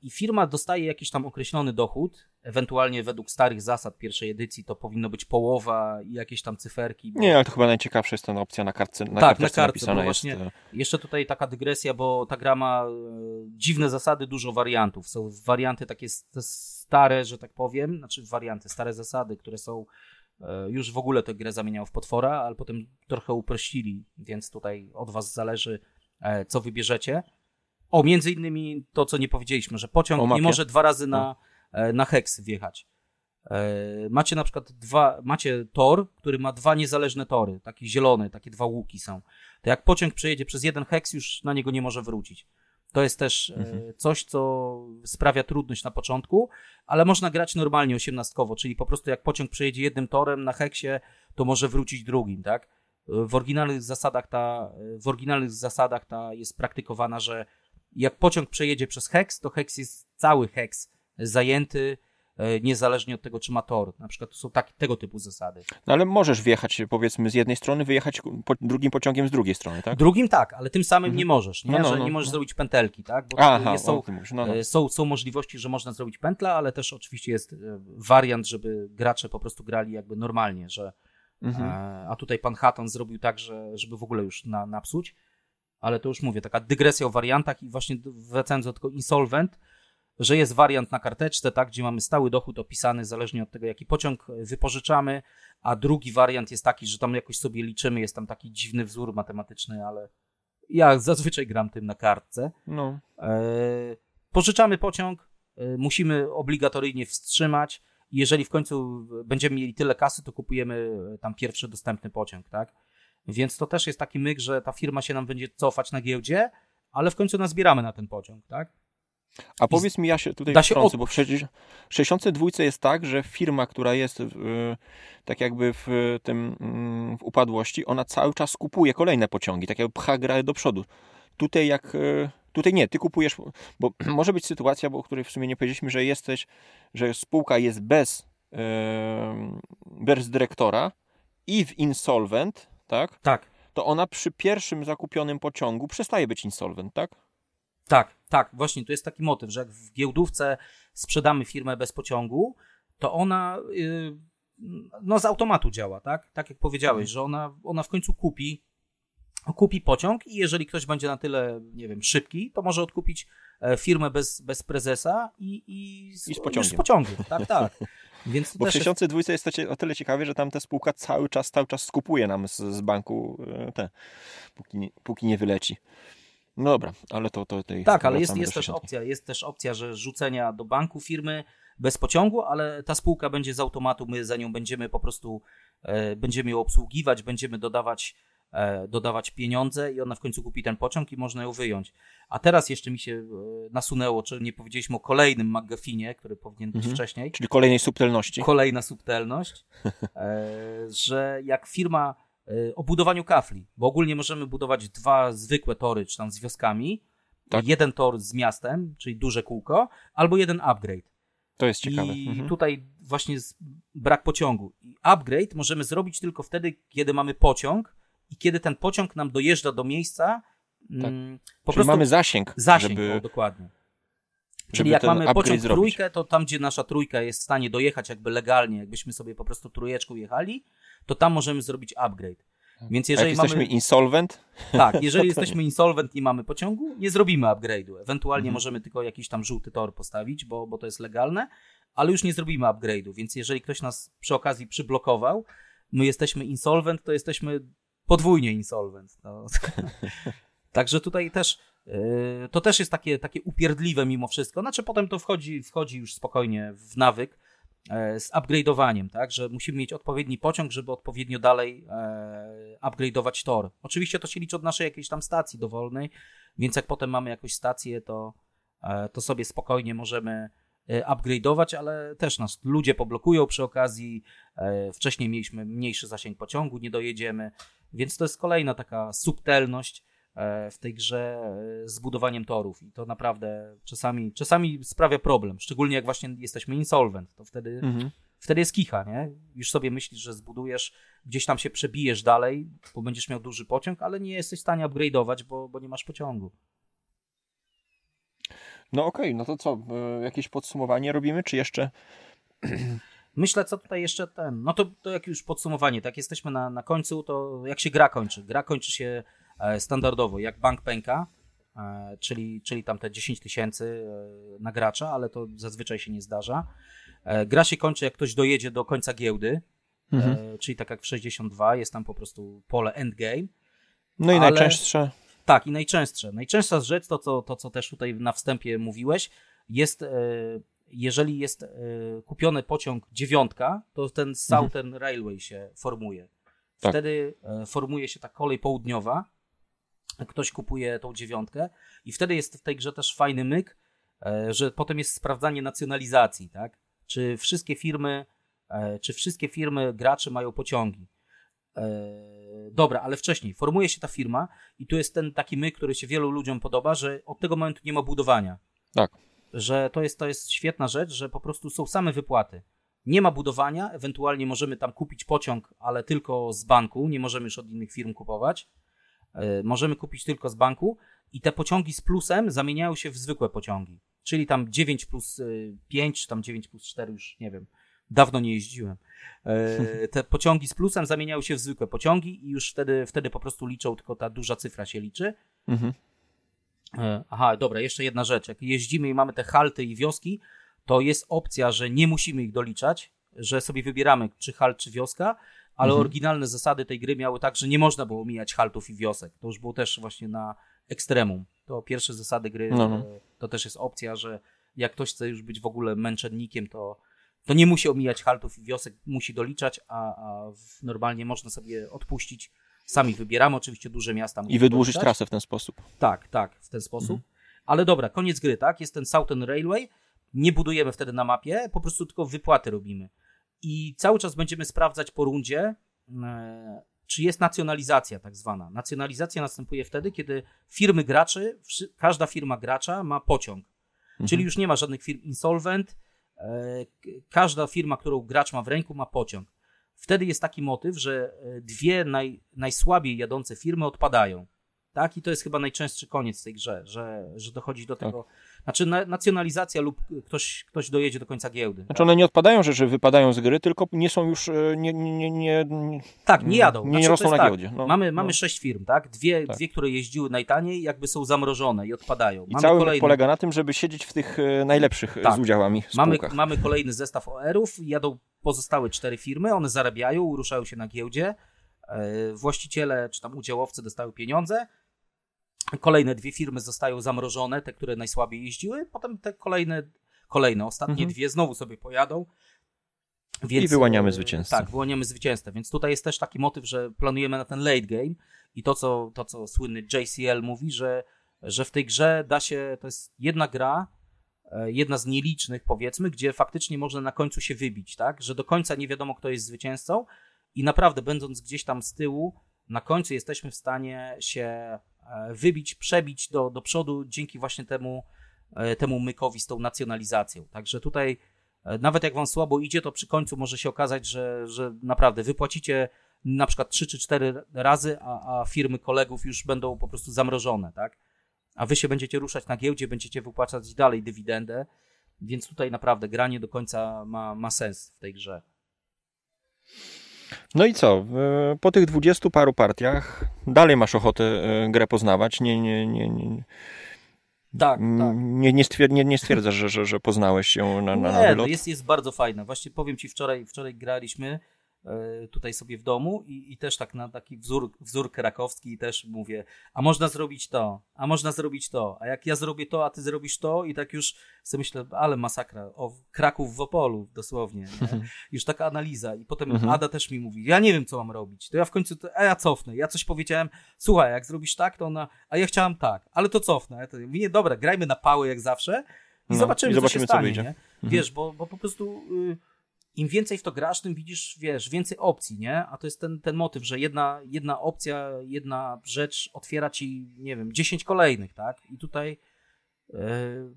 i firma dostaje jakiś tam określony dochód, ewentualnie według starych zasad pierwszej edycji to powinno być połowa i jakieś tam cyferki. Bo... Nie, ale to chyba najciekawsza jest ta opcja na kartce na Tak, na kartce, bo właśnie jest... jeszcze tutaj taka dygresja, bo ta gra ma e, dziwne zasady, dużo wariantów. Są warianty takie stare, że tak powiem, znaczy warianty, stare zasady, które są e, już w ogóle tę grę zamieniają w potwora, ale potem trochę uprościli, więc tutaj od was zależy, co wybierzecie. O, między innymi to, co nie powiedzieliśmy, że pociąg nie może dwa razy na, e, na heks wjechać. E, macie na przykład dwa, macie tor, który ma dwa niezależne tory, takie zielone, takie dwa łuki są. To jak pociąg przejedzie przez jeden heks, już na niego nie może wrócić. To jest też e, mhm. coś, co sprawia trudność na początku, ale można grać normalnie osiemnastkowo, czyli po prostu jak pociąg przejedzie jednym torem na heksie, to może wrócić drugim, tak? W oryginalnych zasadach ta, w oryginalnych zasadach ta jest praktykowana, że jak pociąg przejedzie przez heks, to heks jest cały heks zajęty, e, niezależnie od tego, czy ma tor. Na przykład to są tak, tego typu zasady. No ale możesz wjechać, powiedzmy, z jednej strony, wyjechać po, drugim pociągiem z drugiej strony, tak? Drugim tak, ale tym samym mhm. nie możesz, nie? No, no, że no, nie możesz no. zrobić pętelki, tak? Bo Aha, są, no. E, są, są możliwości, że można zrobić pętla, ale też oczywiście jest e, wariant, żeby gracze po prostu grali jakby normalnie, że mhm. a tutaj pan Hatton zrobił tak, że, żeby w ogóle już na, napsuć ale to już mówię, taka dygresja o wariantach i właśnie wracając do tego insolvent, że jest wariant na karteczce, tak, gdzie mamy stały dochód opisany zależnie od tego, jaki pociąg wypożyczamy, a drugi wariant jest taki, że tam jakoś sobie liczymy, jest tam taki dziwny wzór matematyczny, ale ja zazwyczaj gram tym na kartce. No. E, pożyczamy pociąg, e, musimy obligatoryjnie wstrzymać. Jeżeli w końcu będziemy mieli tyle kasy, to kupujemy tam pierwszy dostępny pociąg, tak? Więc to też jest taki myk, że ta firma się nam będzie cofać na giełdzie, ale w końcu nazbieramy na ten pociąg, tak? A powiedz mi, ja się tutaj da się wtrącę, bo w 62 jest tak, że firma, która jest w, tak jakby w tym mm, w upadłości, ona cały czas kupuje kolejne pociągi, tak jakby pcha grę do przodu. Tutaj jak Tutaj nie, ty kupujesz, bo może być sytuacja, bo o której w sumie nie powiedzieliśmy, że jesteś, że spółka jest bez, bez dyrektora i w insolvent, tak? Tak. To ona przy pierwszym zakupionym pociągu przestaje być insolvent, tak? Tak, tak, właśnie tu jest taki motyw, że jak w giełdówce sprzedamy firmę bez pociągu, to ona yy, no z automatu działa, tak? Tak jak powiedziałeś, mhm. że ona, ona w końcu kupi kupi pociąg i jeżeli ktoś będzie na tyle, nie wiem, szybki, to może odkupić e, firmę bez, bez prezesa i, i, z, I z pociągiem. Z pociągiem. Tak, tak. Więc Bo w 6002 jest... jest to o tyle ciekawie, że tam ta spółka cały czas, cały czas skupuje nam z, z banku e, te, póki nie, póki nie wyleci. No dobra, ale to, to tej. Tak, ale jest, jest też opcja, jest też opcja, że rzucenia do banku firmy bez pociągu, ale ta spółka będzie z automatu, my za nią będziemy po prostu, e, będziemy ją obsługiwać, będziemy dodawać dodawać pieniądze i ona w końcu kupi ten pociąg i można ją wyjąć. A teraz jeszcze mi się e, nasunęło, czy nie powiedzieliśmy o kolejnym McGuffinie, który powinien być mhm. wcześniej. Czyli kolejnej subtelności. Kolejna subtelność, e, że jak firma o budowaniu kafli, bo ogólnie możemy budować dwa zwykłe tory, czy tam z wioskami, tak. jeden tor z miastem, czyli duże kółko, albo jeden upgrade. To jest ciekawe. I mhm. tutaj właśnie brak pociągu. I upgrade możemy zrobić tylko wtedy, kiedy mamy pociąg, i kiedy ten pociąg nam dojeżdża do miejsca, tak. Mm, po Czyli prostu mamy zasięg. Zasięg, żeby... o, dokładnie. Czyli jak mamy pociąg zrobić. trójkę, to tam, gdzie nasza trójka jest w stanie dojechać jakby legalnie, jakbyśmy sobie po prostu trójeczką jechali, to tam możemy zrobić upgrade. Tak. Więc jeżeli jak mamy... jesteśmy insolvent? Tak, jeżeli jesteśmy insolvent i mamy pociągu, nie zrobimy upgrade'u. Ewentualnie mhm. możemy tylko jakiś tam żółty tor postawić, bo, bo to jest legalne, ale już nie zrobimy upgrade'u. Więc jeżeli ktoś nas przy okazji przyblokował, my jesteśmy insolvent, to jesteśmy podwójnie insolvent. No. Także tutaj też yy, to też jest takie, takie upierdliwe mimo wszystko. Znaczy potem to wchodzi, wchodzi już spokojnie w nawyk e, z upgrade'owaniem, tak, że musimy mieć odpowiedni pociąg, żeby odpowiednio dalej e, upgrade'ować tor. Oczywiście to się liczy od naszej jakiejś tam stacji dowolnej, więc jak potem mamy jakąś stację, to, e, to sobie spokojnie możemy upgrade'ować, ale też nas ludzie poblokują przy okazji. E, wcześniej mieliśmy mniejszy zasięg pociągu, nie dojedziemy, więc to jest kolejna taka subtelność e, w tej grze z budowaniem torów i to naprawdę czasami, czasami sprawia problem, szczególnie jak właśnie jesteśmy insolvent, to wtedy, mhm. wtedy jest kicha, nie? Już sobie myślisz, że zbudujesz, gdzieś tam się przebijesz dalej, bo będziesz miał duży pociąg, ale nie jesteś w stanie upgrade'ować, bo, bo nie masz pociągu. No okej, okay, no to co, e, jakieś podsumowanie robimy, czy jeszcze... Myślę, co tutaj jeszcze ten. No to, to jak już podsumowanie, tak jesteśmy na, na końcu, to jak się gra kończy? Gra kończy się e, standardowo, jak bank pęka, e, czyli, czyli tam te 10 tysięcy na gracza, ale to zazwyczaj się nie zdarza. Gra się kończy, jak ktoś dojedzie do końca giełdy, mhm. czyli tak jak w 62, jest tam po prostu pole endgame. No i ale... najczęstsze tak, i najczęstsze. Najczęstsza rzecz, to co, to co też tutaj na wstępie mówiłeś, jest, e, jeżeli jest e, kupiony pociąg dziewiątka, to ten. Southern mhm. Railway się formuje. Tak. Wtedy tak. formuje się ta kolej południowa, ktoś kupuje tą dziewiątkę i wtedy jest w tej grze też fajny myk, że potem jest sprawdzanie nacjonalizacji, tak? Czy wszystkie firmy, czy wszystkie firmy gracze mają pociągi. Dobra, ale wcześniej formuje się ta firma i tu jest ten taki my, który się wielu ludziom podoba, że od tego momentu nie ma budowania. Tak. Że to jest, to jest świetna rzecz, że po prostu są same wypłaty. Nie ma budowania, ewentualnie możemy tam kupić pociąg, ale tylko z banku, nie możemy już od innych firm kupować. Yy, możemy kupić tylko z banku i te pociągi z plusem zamieniają się w zwykłe pociągi. Czyli tam 9 plus 5, czy tam 9 plus 4, już nie wiem. Dawno nie jeździłem. E, te pociągi z plusem zamieniały się w zwykłe pociągi i już wtedy, wtedy po prostu liczą, tylko ta duża cyfra się liczy. Mhm. E, aha, dobra, jeszcze jedna rzecz. Jak jeździmy i mamy te halty i wioski, to jest opcja, że nie musimy ich doliczać, że sobie wybieramy, czy halt, czy wioska, ale mhm. oryginalne zasady tej gry miały tak, że nie można było mijać haltów i wiosek. To już było też właśnie na ekstremum. To pierwsze zasady gry, no, no. to też jest opcja, że jak ktoś chce już być w ogóle męczennikiem, to to nie musi omijać haltów i wiosek, musi doliczać, a, a normalnie można sobie odpuścić. Sami wybieramy oczywiście duże miasta. I wydłużyć doliczać. trasę w ten sposób. Tak, tak, w ten sposób. Mhm. Ale dobra, koniec gry, tak? Jest ten Southern Railway. Nie budujemy wtedy na mapie, po prostu tylko wypłaty robimy. I cały czas będziemy sprawdzać po rundzie, e, czy jest nacjonalizacja tak zwana. Nacjonalizacja następuje wtedy, kiedy firmy graczy, każda firma gracza ma pociąg. Mhm. Czyli już nie ma żadnych firm insolvent, każda firma, którą gracz ma w ręku, ma pociąg. Wtedy jest taki motyw, że e, dwie naj, najsłabiej jadące firmy odpadają. Tak? I to jest chyba najczęstszy koniec tej grze, że, że dochodzi do tego. Tak. Znaczy na, nacjonalizacja lub ktoś, ktoś dojedzie do końca giełdy. Znaczy tak? one nie odpadają, że, że wypadają z gry, tylko nie są już, e, nie, nie, nie, nie tak, nie jadą. Nie, znaczy, nie rosną na tak. giełdzie. No, mamy, no. mamy sześć firm, tak? Dwie, tak. dwie, które jeździły najtaniej, jakby są zamrożone i odpadają. I mamy cały kolejny... polega na tym, żeby siedzieć w tych e, najlepszych tak. z udziałami mamy, mamy kolejny zestaw OR-ów, jadą pozostałe cztery firmy, one zarabiają, ruszają się na giełdzie, właściciele czy tam udziałowcy dostają pieniądze, Kolejne dwie firmy zostają zamrożone, te, które najsłabiej jeździły, potem te kolejne, kolejne ostatnie mhm. dwie znowu sobie pojadą. Więc, I wyłaniamy zwycięzcę. Tak, wyłaniamy zwycięzcę. Więc tutaj jest też taki motyw, że planujemy na ten late game i to, co, to, co słynny JCL mówi, że, że w tej grze da się, to jest jedna gra, e, jedna z nielicznych powiedzmy, gdzie faktycznie można na końcu się wybić, tak? Że do końca nie wiadomo, kto jest zwycięzcą i naprawdę będąc gdzieś tam z tyłu, na końcu jesteśmy w stanie się E, wybić, przebić do, do przodu dzięki właśnie temu, e, temu mykowi z tą nacjonalizacją. Także tutaj e, nawet jak wam słabo idzie, to przy końcu może się okazać, że, że naprawdę wypłacicie na przykład 3 czy 4 razy, a, a firmy kolegów już będą po prostu zamrożone, tak? A wy się będziecie ruszać na giełdzie, będziecie wypłacać dalej dywidendę, więc tutaj naprawdę granie do końca ma, ma sens w tej grze. No i co? Po tych dwudziestu paru partiach dalej masz ochotę e, grę poznawać? Nie, nie, nie, nie. Tak, tak. Nie, nie, stwier nie, nie stwierdzasz, że, że, że poznałeś ją na, na, nie, na No jest, jest bardzo fajna. Właśnie powiem Ci, wczoraj, wczoraj graliśmy E, tutaj sobie w domu i, i też tak na taki wzór, wzór krakowski też mówię, a można zrobić to, a można zrobić to, a jak ja zrobię to, a ty zrobisz to i tak już sobie myślę, ale masakra, o Kraków w Opolu dosłownie, już taka analiza i potem mhm. Ada też mi mówi, ja nie wiem co mam robić, to ja w końcu, to, a ja cofnę, ja coś powiedziałem, słuchaj, jak zrobisz tak, to ona, a ja chciałam tak, ale to cofnę, ja to mówię, nie, dobra, grajmy na pały jak zawsze i no, zobaczymy, i zobaczymy co się stanie, co wyjdzie. Nie? Mhm. Wiesz, bo, bo po prostu... Y im więcej w to grasz, tym widzisz, wiesz, więcej opcji, nie? A to jest ten, ten motyw, że jedna, jedna opcja, jedna rzecz otwiera ci, nie wiem, 10 kolejnych, tak? I tutaj yy,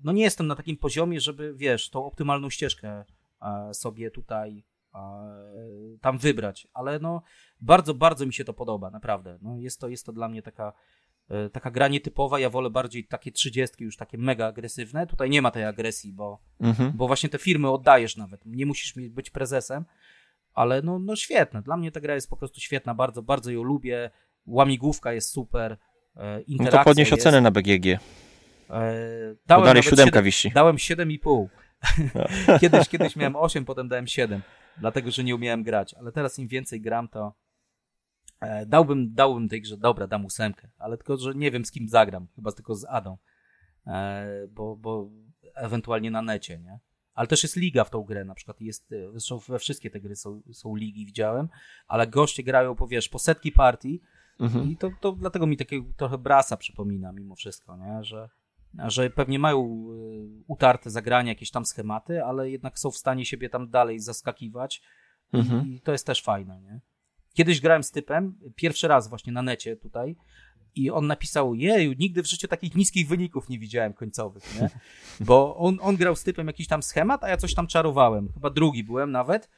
no nie jestem na takim poziomie, żeby, wiesz, tą optymalną ścieżkę yy, sobie tutaj yy, tam wybrać, ale no bardzo, bardzo mi się to podoba, naprawdę. No jest to, jest to dla mnie taka E, taka gra nietypowa, ja wolę bardziej takie trzydziestki już takie mega agresywne. Tutaj nie ma tej agresji, bo, mhm. bo właśnie te firmy oddajesz nawet. Nie musisz być prezesem, ale no, no świetne. Dla mnie ta gra jest po prostu świetna, bardzo, bardzo ją lubię. Łamigłówka jest super. E, no to podnieś jest. ocenę na BGG. E, dałem dalej siódemka 7, wisi. Dałem 7,5. No. kiedyś, kiedyś miałem 8, potem dałem 7, dlatego że nie umiałem grać. Ale teraz im więcej gram, to, E, dałbym, dałbym tej grze, dobra, dam ósemkę, ale tylko, że nie wiem z kim zagram, chyba tylko z Adą, e, bo, bo ewentualnie na necie, nie? Ale też jest liga w tą grę, na przykład jest, e, zresztą we wszystkie te gry są, są ligi, widziałem, ale goście grają, po, wiesz, po setki partii mhm. i to, to dlatego mi takiego trochę brasa przypomina mimo wszystko, nie? Że, że pewnie mają utarte zagrania, jakieś tam schematy, ale jednak są w stanie siebie tam dalej zaskakiwać mhm. i to jest też fajne, nie? Kiedyś grałem z typem, pierwszy raz właśnie na necie tutaj, i on napisał, jeju, nigdy w życiu takich niskich wyników nie widziałem końcowych, nie? Bo on, on grał z typem jakiś tam schemat, a ja coś tam czarowałem. Chyba drugi byłem nawet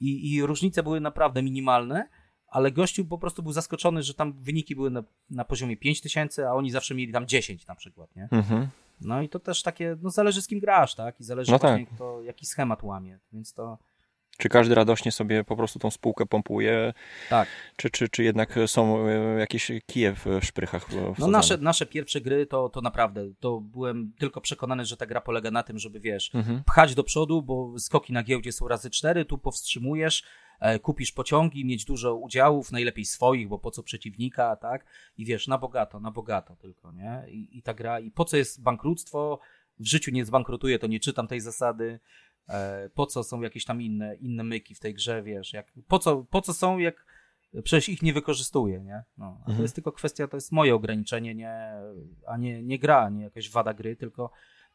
i, i różnice były naprawdę minimalne, ale gościu po prostu był zaskoczony, że tam wyniki były na, na poziomie 5000, a oni zawsze mieli tam 10 na przykład, nie? Mhm. No i to też takie, no zależy z kim grasz, tak? I zależy no tak. kto, jaki schemat łamie, więc to... Czy każdy radośnie sobie po prostu tą spółkę pompuje? Tak. Czy, czy, czy jednak są e, jakieś kije w szprychach? No nasze, nasze pierwsze gry to, to naprawdę, to byłem tylko przekonany, że ta gra polega na tym, żeby wiesz, mhm. pchać do przodu, bo skoki na giełdzie są razy cztery, tu powstrzymujesz, e, kupisz pociągi, mieć dużo udziałów, najlepiej swoich, bo po co przeciwnika, tak? I wiesz, na bogato, na bogato tylko, nie? I, i ta gra, i po co jest bankructwo? W życiu nie zbankrutuje, to nie czytam tej zasady. E, po co są jakieś tam inne, inne myki w tej grze, wiesz, jak, po, co, po co są, jak przecież ich nie wykorzystuje, nie? No, mhm. To jest tylko kwestia, to jest moje ograniczenie, nie, a nie, nie gra, nie jakaś wada gry, tylko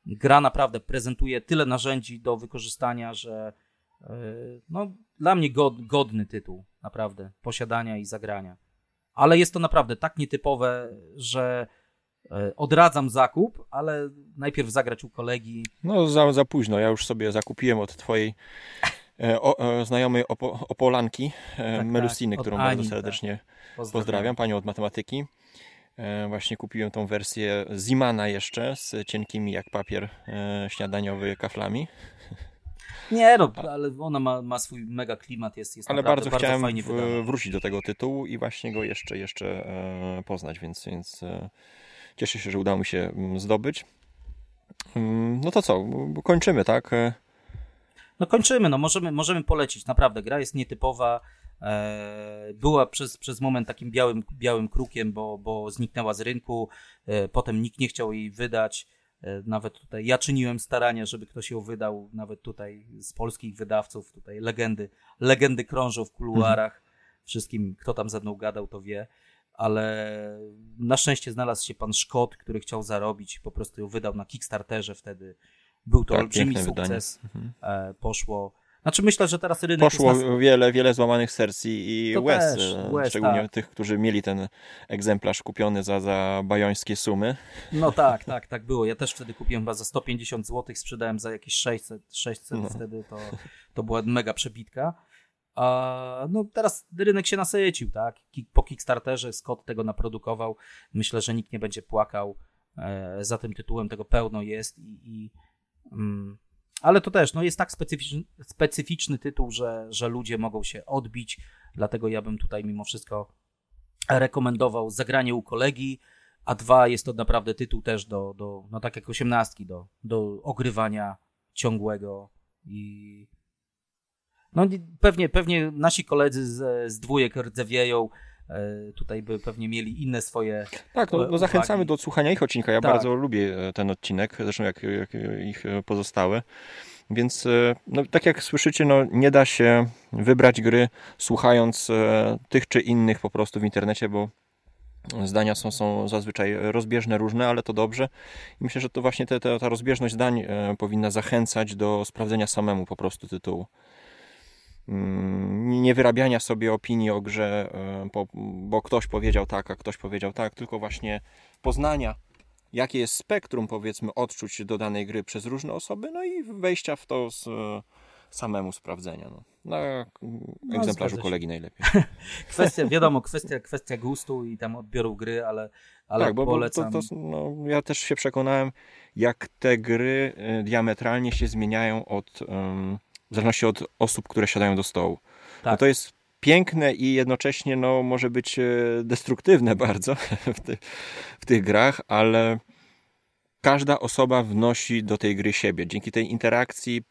gra naprawdę prezentuje tyle narzędzi do wykorzystania, że, no, dla mnie god, godny tytuł, naprawdę, posiadania i zagrania. Ale jest to naprawdę tak nietypowe, że odradzam zakup, ale najpierw zagrać u kolegi. No za, za późno, ja już sobie zakupiłem od twojej o, o, znajomej Opo, Opolanki, tak, Melusiny, tak, którą Ani, bardzo serdecznie tak. pozdrawiam. pozdrawiam, panią od matematyki. E, właśnie kupiłem tą wersję Zimana jeszcze z cienkimi jak papier e, śniadaniowy kaflami. Nie no, ale ona ma, ma swój mega klimat, jest, jest Ale bardzo, bardzo chciałem w, wrócić do tego tytułu i właśnie go jeszcze, jeszcze e, poznać, więc, więc cieszę się, że udało mi się mm, zdobyć. Mm, no to co, kończymy, tak? No kończymy, no możemy, możemy polecić, naprawdę, gra jest nietypowa, E, była przez, przez moment takim białym, białym krukiem, bo, bo zniknęła z rynku, e, potem nikt nie chciał jej wydać. E, nawet tutaj ja czyniłem starania, żeby ktoś ją wydał, nawet tutaj z polskich wydawców, tutaj legendy, legendy krążą w kuluarach. Mhm. Wszystkim, kto tam ze mną gadał, to wie. Ale na szczęście znalazł się pan Szkot, który chciał zarobić, po prostu ją wydał na Kickstarterze wtedy. Był to tak, olbrzymi sukces. Mhm. Poszło znaczy myślę, że teraz rynek Poszło nas... wiele, wiele złamanych serc i to łez, też, e, łez, szczególnie tak. tych, którzy mieli ten egzemplarz kupiony za, za bajońskie sumy. No tak, tak, tak było. Ja też wtedy kupiłem chyba za 150 zł, sprzedałem za jakieś 600, 600 no. wtedy to, to była mega przebitka. No teraz rynek się nasycił, tak? Po Kickstarterze Scott tego naprodukował. Myślę, że nikt nie będzie płakał e, za tym tytułem, tego pełno jest i, i mm, ale to też no jest tak specyficzny, specyficzny tytuł, że, że ludzie mogą się odbić, dlatego ja bym tutaj mimo wszystko rekomendował zagranie u kolegi, a dwa jest to naprawdę tytuł też do, do no tak jak osiemnastki, do, do ogrywania ciągłego i no pewnie, pewnie nasi koledzy z, z dwójek rdzewieją, E, tutaj by pewnie mieli inne swoje. Tak, no, no zachęcamy do odsłuchania ich odcinka. Ja tak. bardzo lubię e, ten odcinek, zresztą jak, jak ich e, pozostałe. Więc no, tak jak słyszycie, no, nie da się wybrać gry słuchając tych czy innych po prostu w internecie, bo zdania są, są zazwyczaj rozbieżne, różne, ale to dobrze. I myślę, że to właśnie te, te, ta rozbieżność zdań powinna zachęcać do sprawdzenia samemu po prostu tytułu. Mm, nie wyrabiania sobie opinii o grze, e, bo, ktoś powiedział tak, a ktoś powiedział tak, tylko właśnie poznania, jakie jest spektrum, powiedzmy, odczuć do danej gry przez różne osoby, no i wejścia w to z e, samemu sprawdzenia. No. Na no, egzemplarzu kolegi najlepiej. kwestia, wiadomo, kwestia, kwestia gustu i tam odbioru gry, ale, ale tak, bo, polecam. Bo to, to, no, ja też się przekonałem, jak te gry e, diametralnie się zmieniają od... Um, w zależności od osób, które siadają do stołu. Tak. No to jest piękne i jednocześnie no, może być e, destruktywne bardzo w, ty, w tych grach, ale każda osoba wnosi do tej gry siebie. Dzięki tej interakcji,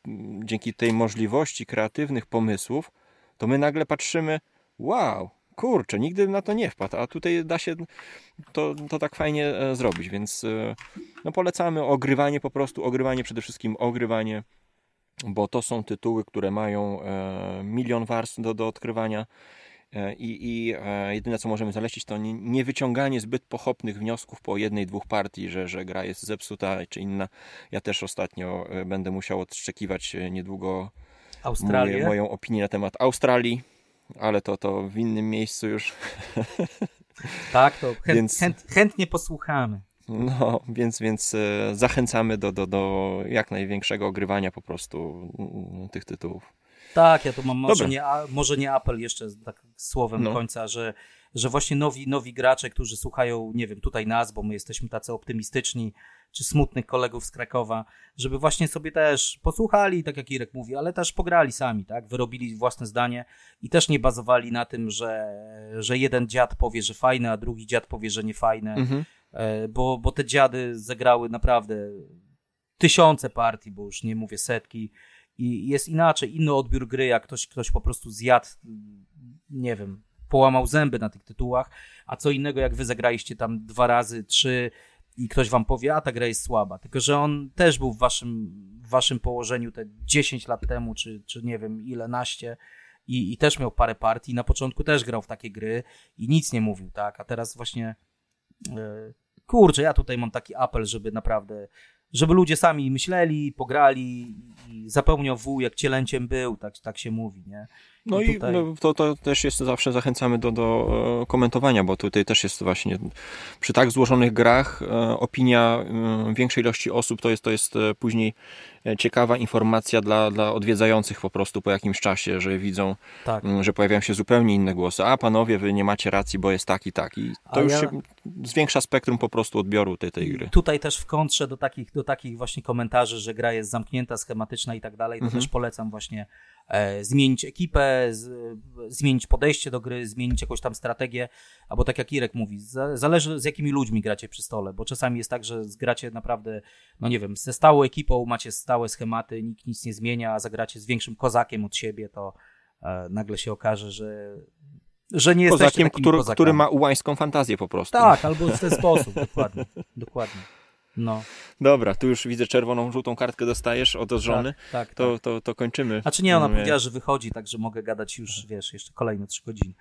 dzięki tej możliwości kreatywnych pomysłów, to my nagle patrzymy, wow, kurczę, nigdy na to nie wpadł, a tutaj da się to, to tak fajnie e, zrobić, więc e, no polecamy ogrywanie po prostu, ogrywanie przede wszystkim, ogrywanie bo to są tytuły, które mają e, milion warstw do, do odkrywania. E, I, i e, jedyne co możemy zalecić to nie, nie, wyciąganie zbyt pochopnych wniosków po jednej, dwóch partii, że, że gra jest zepsuta czy inna. Ja też ostatnio będę musiał odszczekiwać niedługo Australię. moją opinię na temat Australii, ale to, to w innym miejscu już. Tak, to chęt, Więc... chęt, chętnie posłuchamy. No, więc, więc e, zachęcamy do, do, do jak największego ogrywania po prostu mm, tych tytułów. Tak, ja tu mam może nie, może nie apel jeszcze tak słowem no. końca, że, że właśnie nowi, nowi gracze, którzy słuchają, nie wiem, tutaj nas, bo my jesteśmy tacy optymistyczni, czy smutnych kolegów z Krakowa, żeby właśnie sobie też posłuchali, tak jak Irek mówi, ale też pograli sami, tak? Wyrobili własne zdanie i też nie bazowali na tym, że, że jeden dziad powie, że fajne, a drugi dziad powie, że nie fajne. Mhm E, bo, bo te dziady zagrały naprawdę tysiące partii, bo już nie mówię setki i jest inaczej, inny odbiór gry, jak ktoś, ktoś po prostu zjadł, nie wiem, połamał zęby na tych tytułach, a co innego jak wy zagraliście tam dwa razy, trzy i ktoś wam powie, a ta gra jest słaba, tylko że on też był w waszym, w waszym położeniu te 10 lat temu, czy, czy nie wiem ile, naście i, i też miał parę partii, na początku też grał w takie gry i nic nie mówił, tak, a teraz właśnie E, kurczę, ja tutaj mam taki apel, żeby naprawdę żeby ludzie sami myśleli, pograli i zapełniał wół, jak cielęciem był, tak, tak się mówi, nie? No i, tutaj... no, to, to też jest zawsze zachęcamy do, do e, komentowania, bo tutaj też jest właśnie przy tak złożonych grach e, opinia e, większej ilości osób to jest, to jest później ciekawa informacja dla, dla odwiedzających po prostu po jakimś czasie, że widzą, tak. że pojawiają się zupełnie inne głosy. A panowie, wy nie macie racji, bo jest tak i tak. I to A już ja... się zwiększa spektrum po prostu odbioru tej, tej gry. Tutaj też w kontrze do takich, do takich właśnie komentarzy, że gra jest zamknięta, schematyczna i tak dalej, to mhm. też polecam właśnie E, zmienić ekipę, z, zmienić podejście do gry, zmienić jakąś tam strategię, albo tak jak Irek mówi, zależy z jakimi ludźmi gracie przy stole, bo czasami jest tak, że zgracie naprawdę, no nie wiem, ze stałą ekipą macie stałe schematy, nikt nic nie zmienia, a zagracie z większym kozakiem od siebie, to e, nagle się okaże, że że nie kozakiem, który, który ma ułańską fantazję po prostu. Tak, albo w ten sposób, dokładnie, dokładnie. No. Dobra, tu już widzę czerwoną, żółtą kartkę dostajesz od żony. Tak, tak, to, tak. To, to kończymy. A czy nie, ona mm, powiedziała, że wychodzi, także mogę gadać już, wiesz, jeszcze kolejne trzy godziny.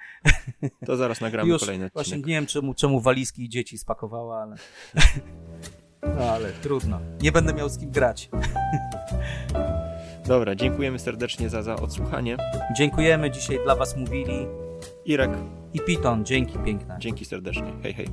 To zaraz nagramy już kolejny odcinek. Właśnie nie wiem, czemu, czemu walizki i dzieci spakowała, ale... No, ale trudno. Nie będę miał z kim grać. Dobra, dziękujemy serdecznie za, za odsłuchanie. Dziękujemy. Dzisiaj dla Was mówili Irek i Piton. Dzięki piękne. Dzięki serdecznie. Hej, hej.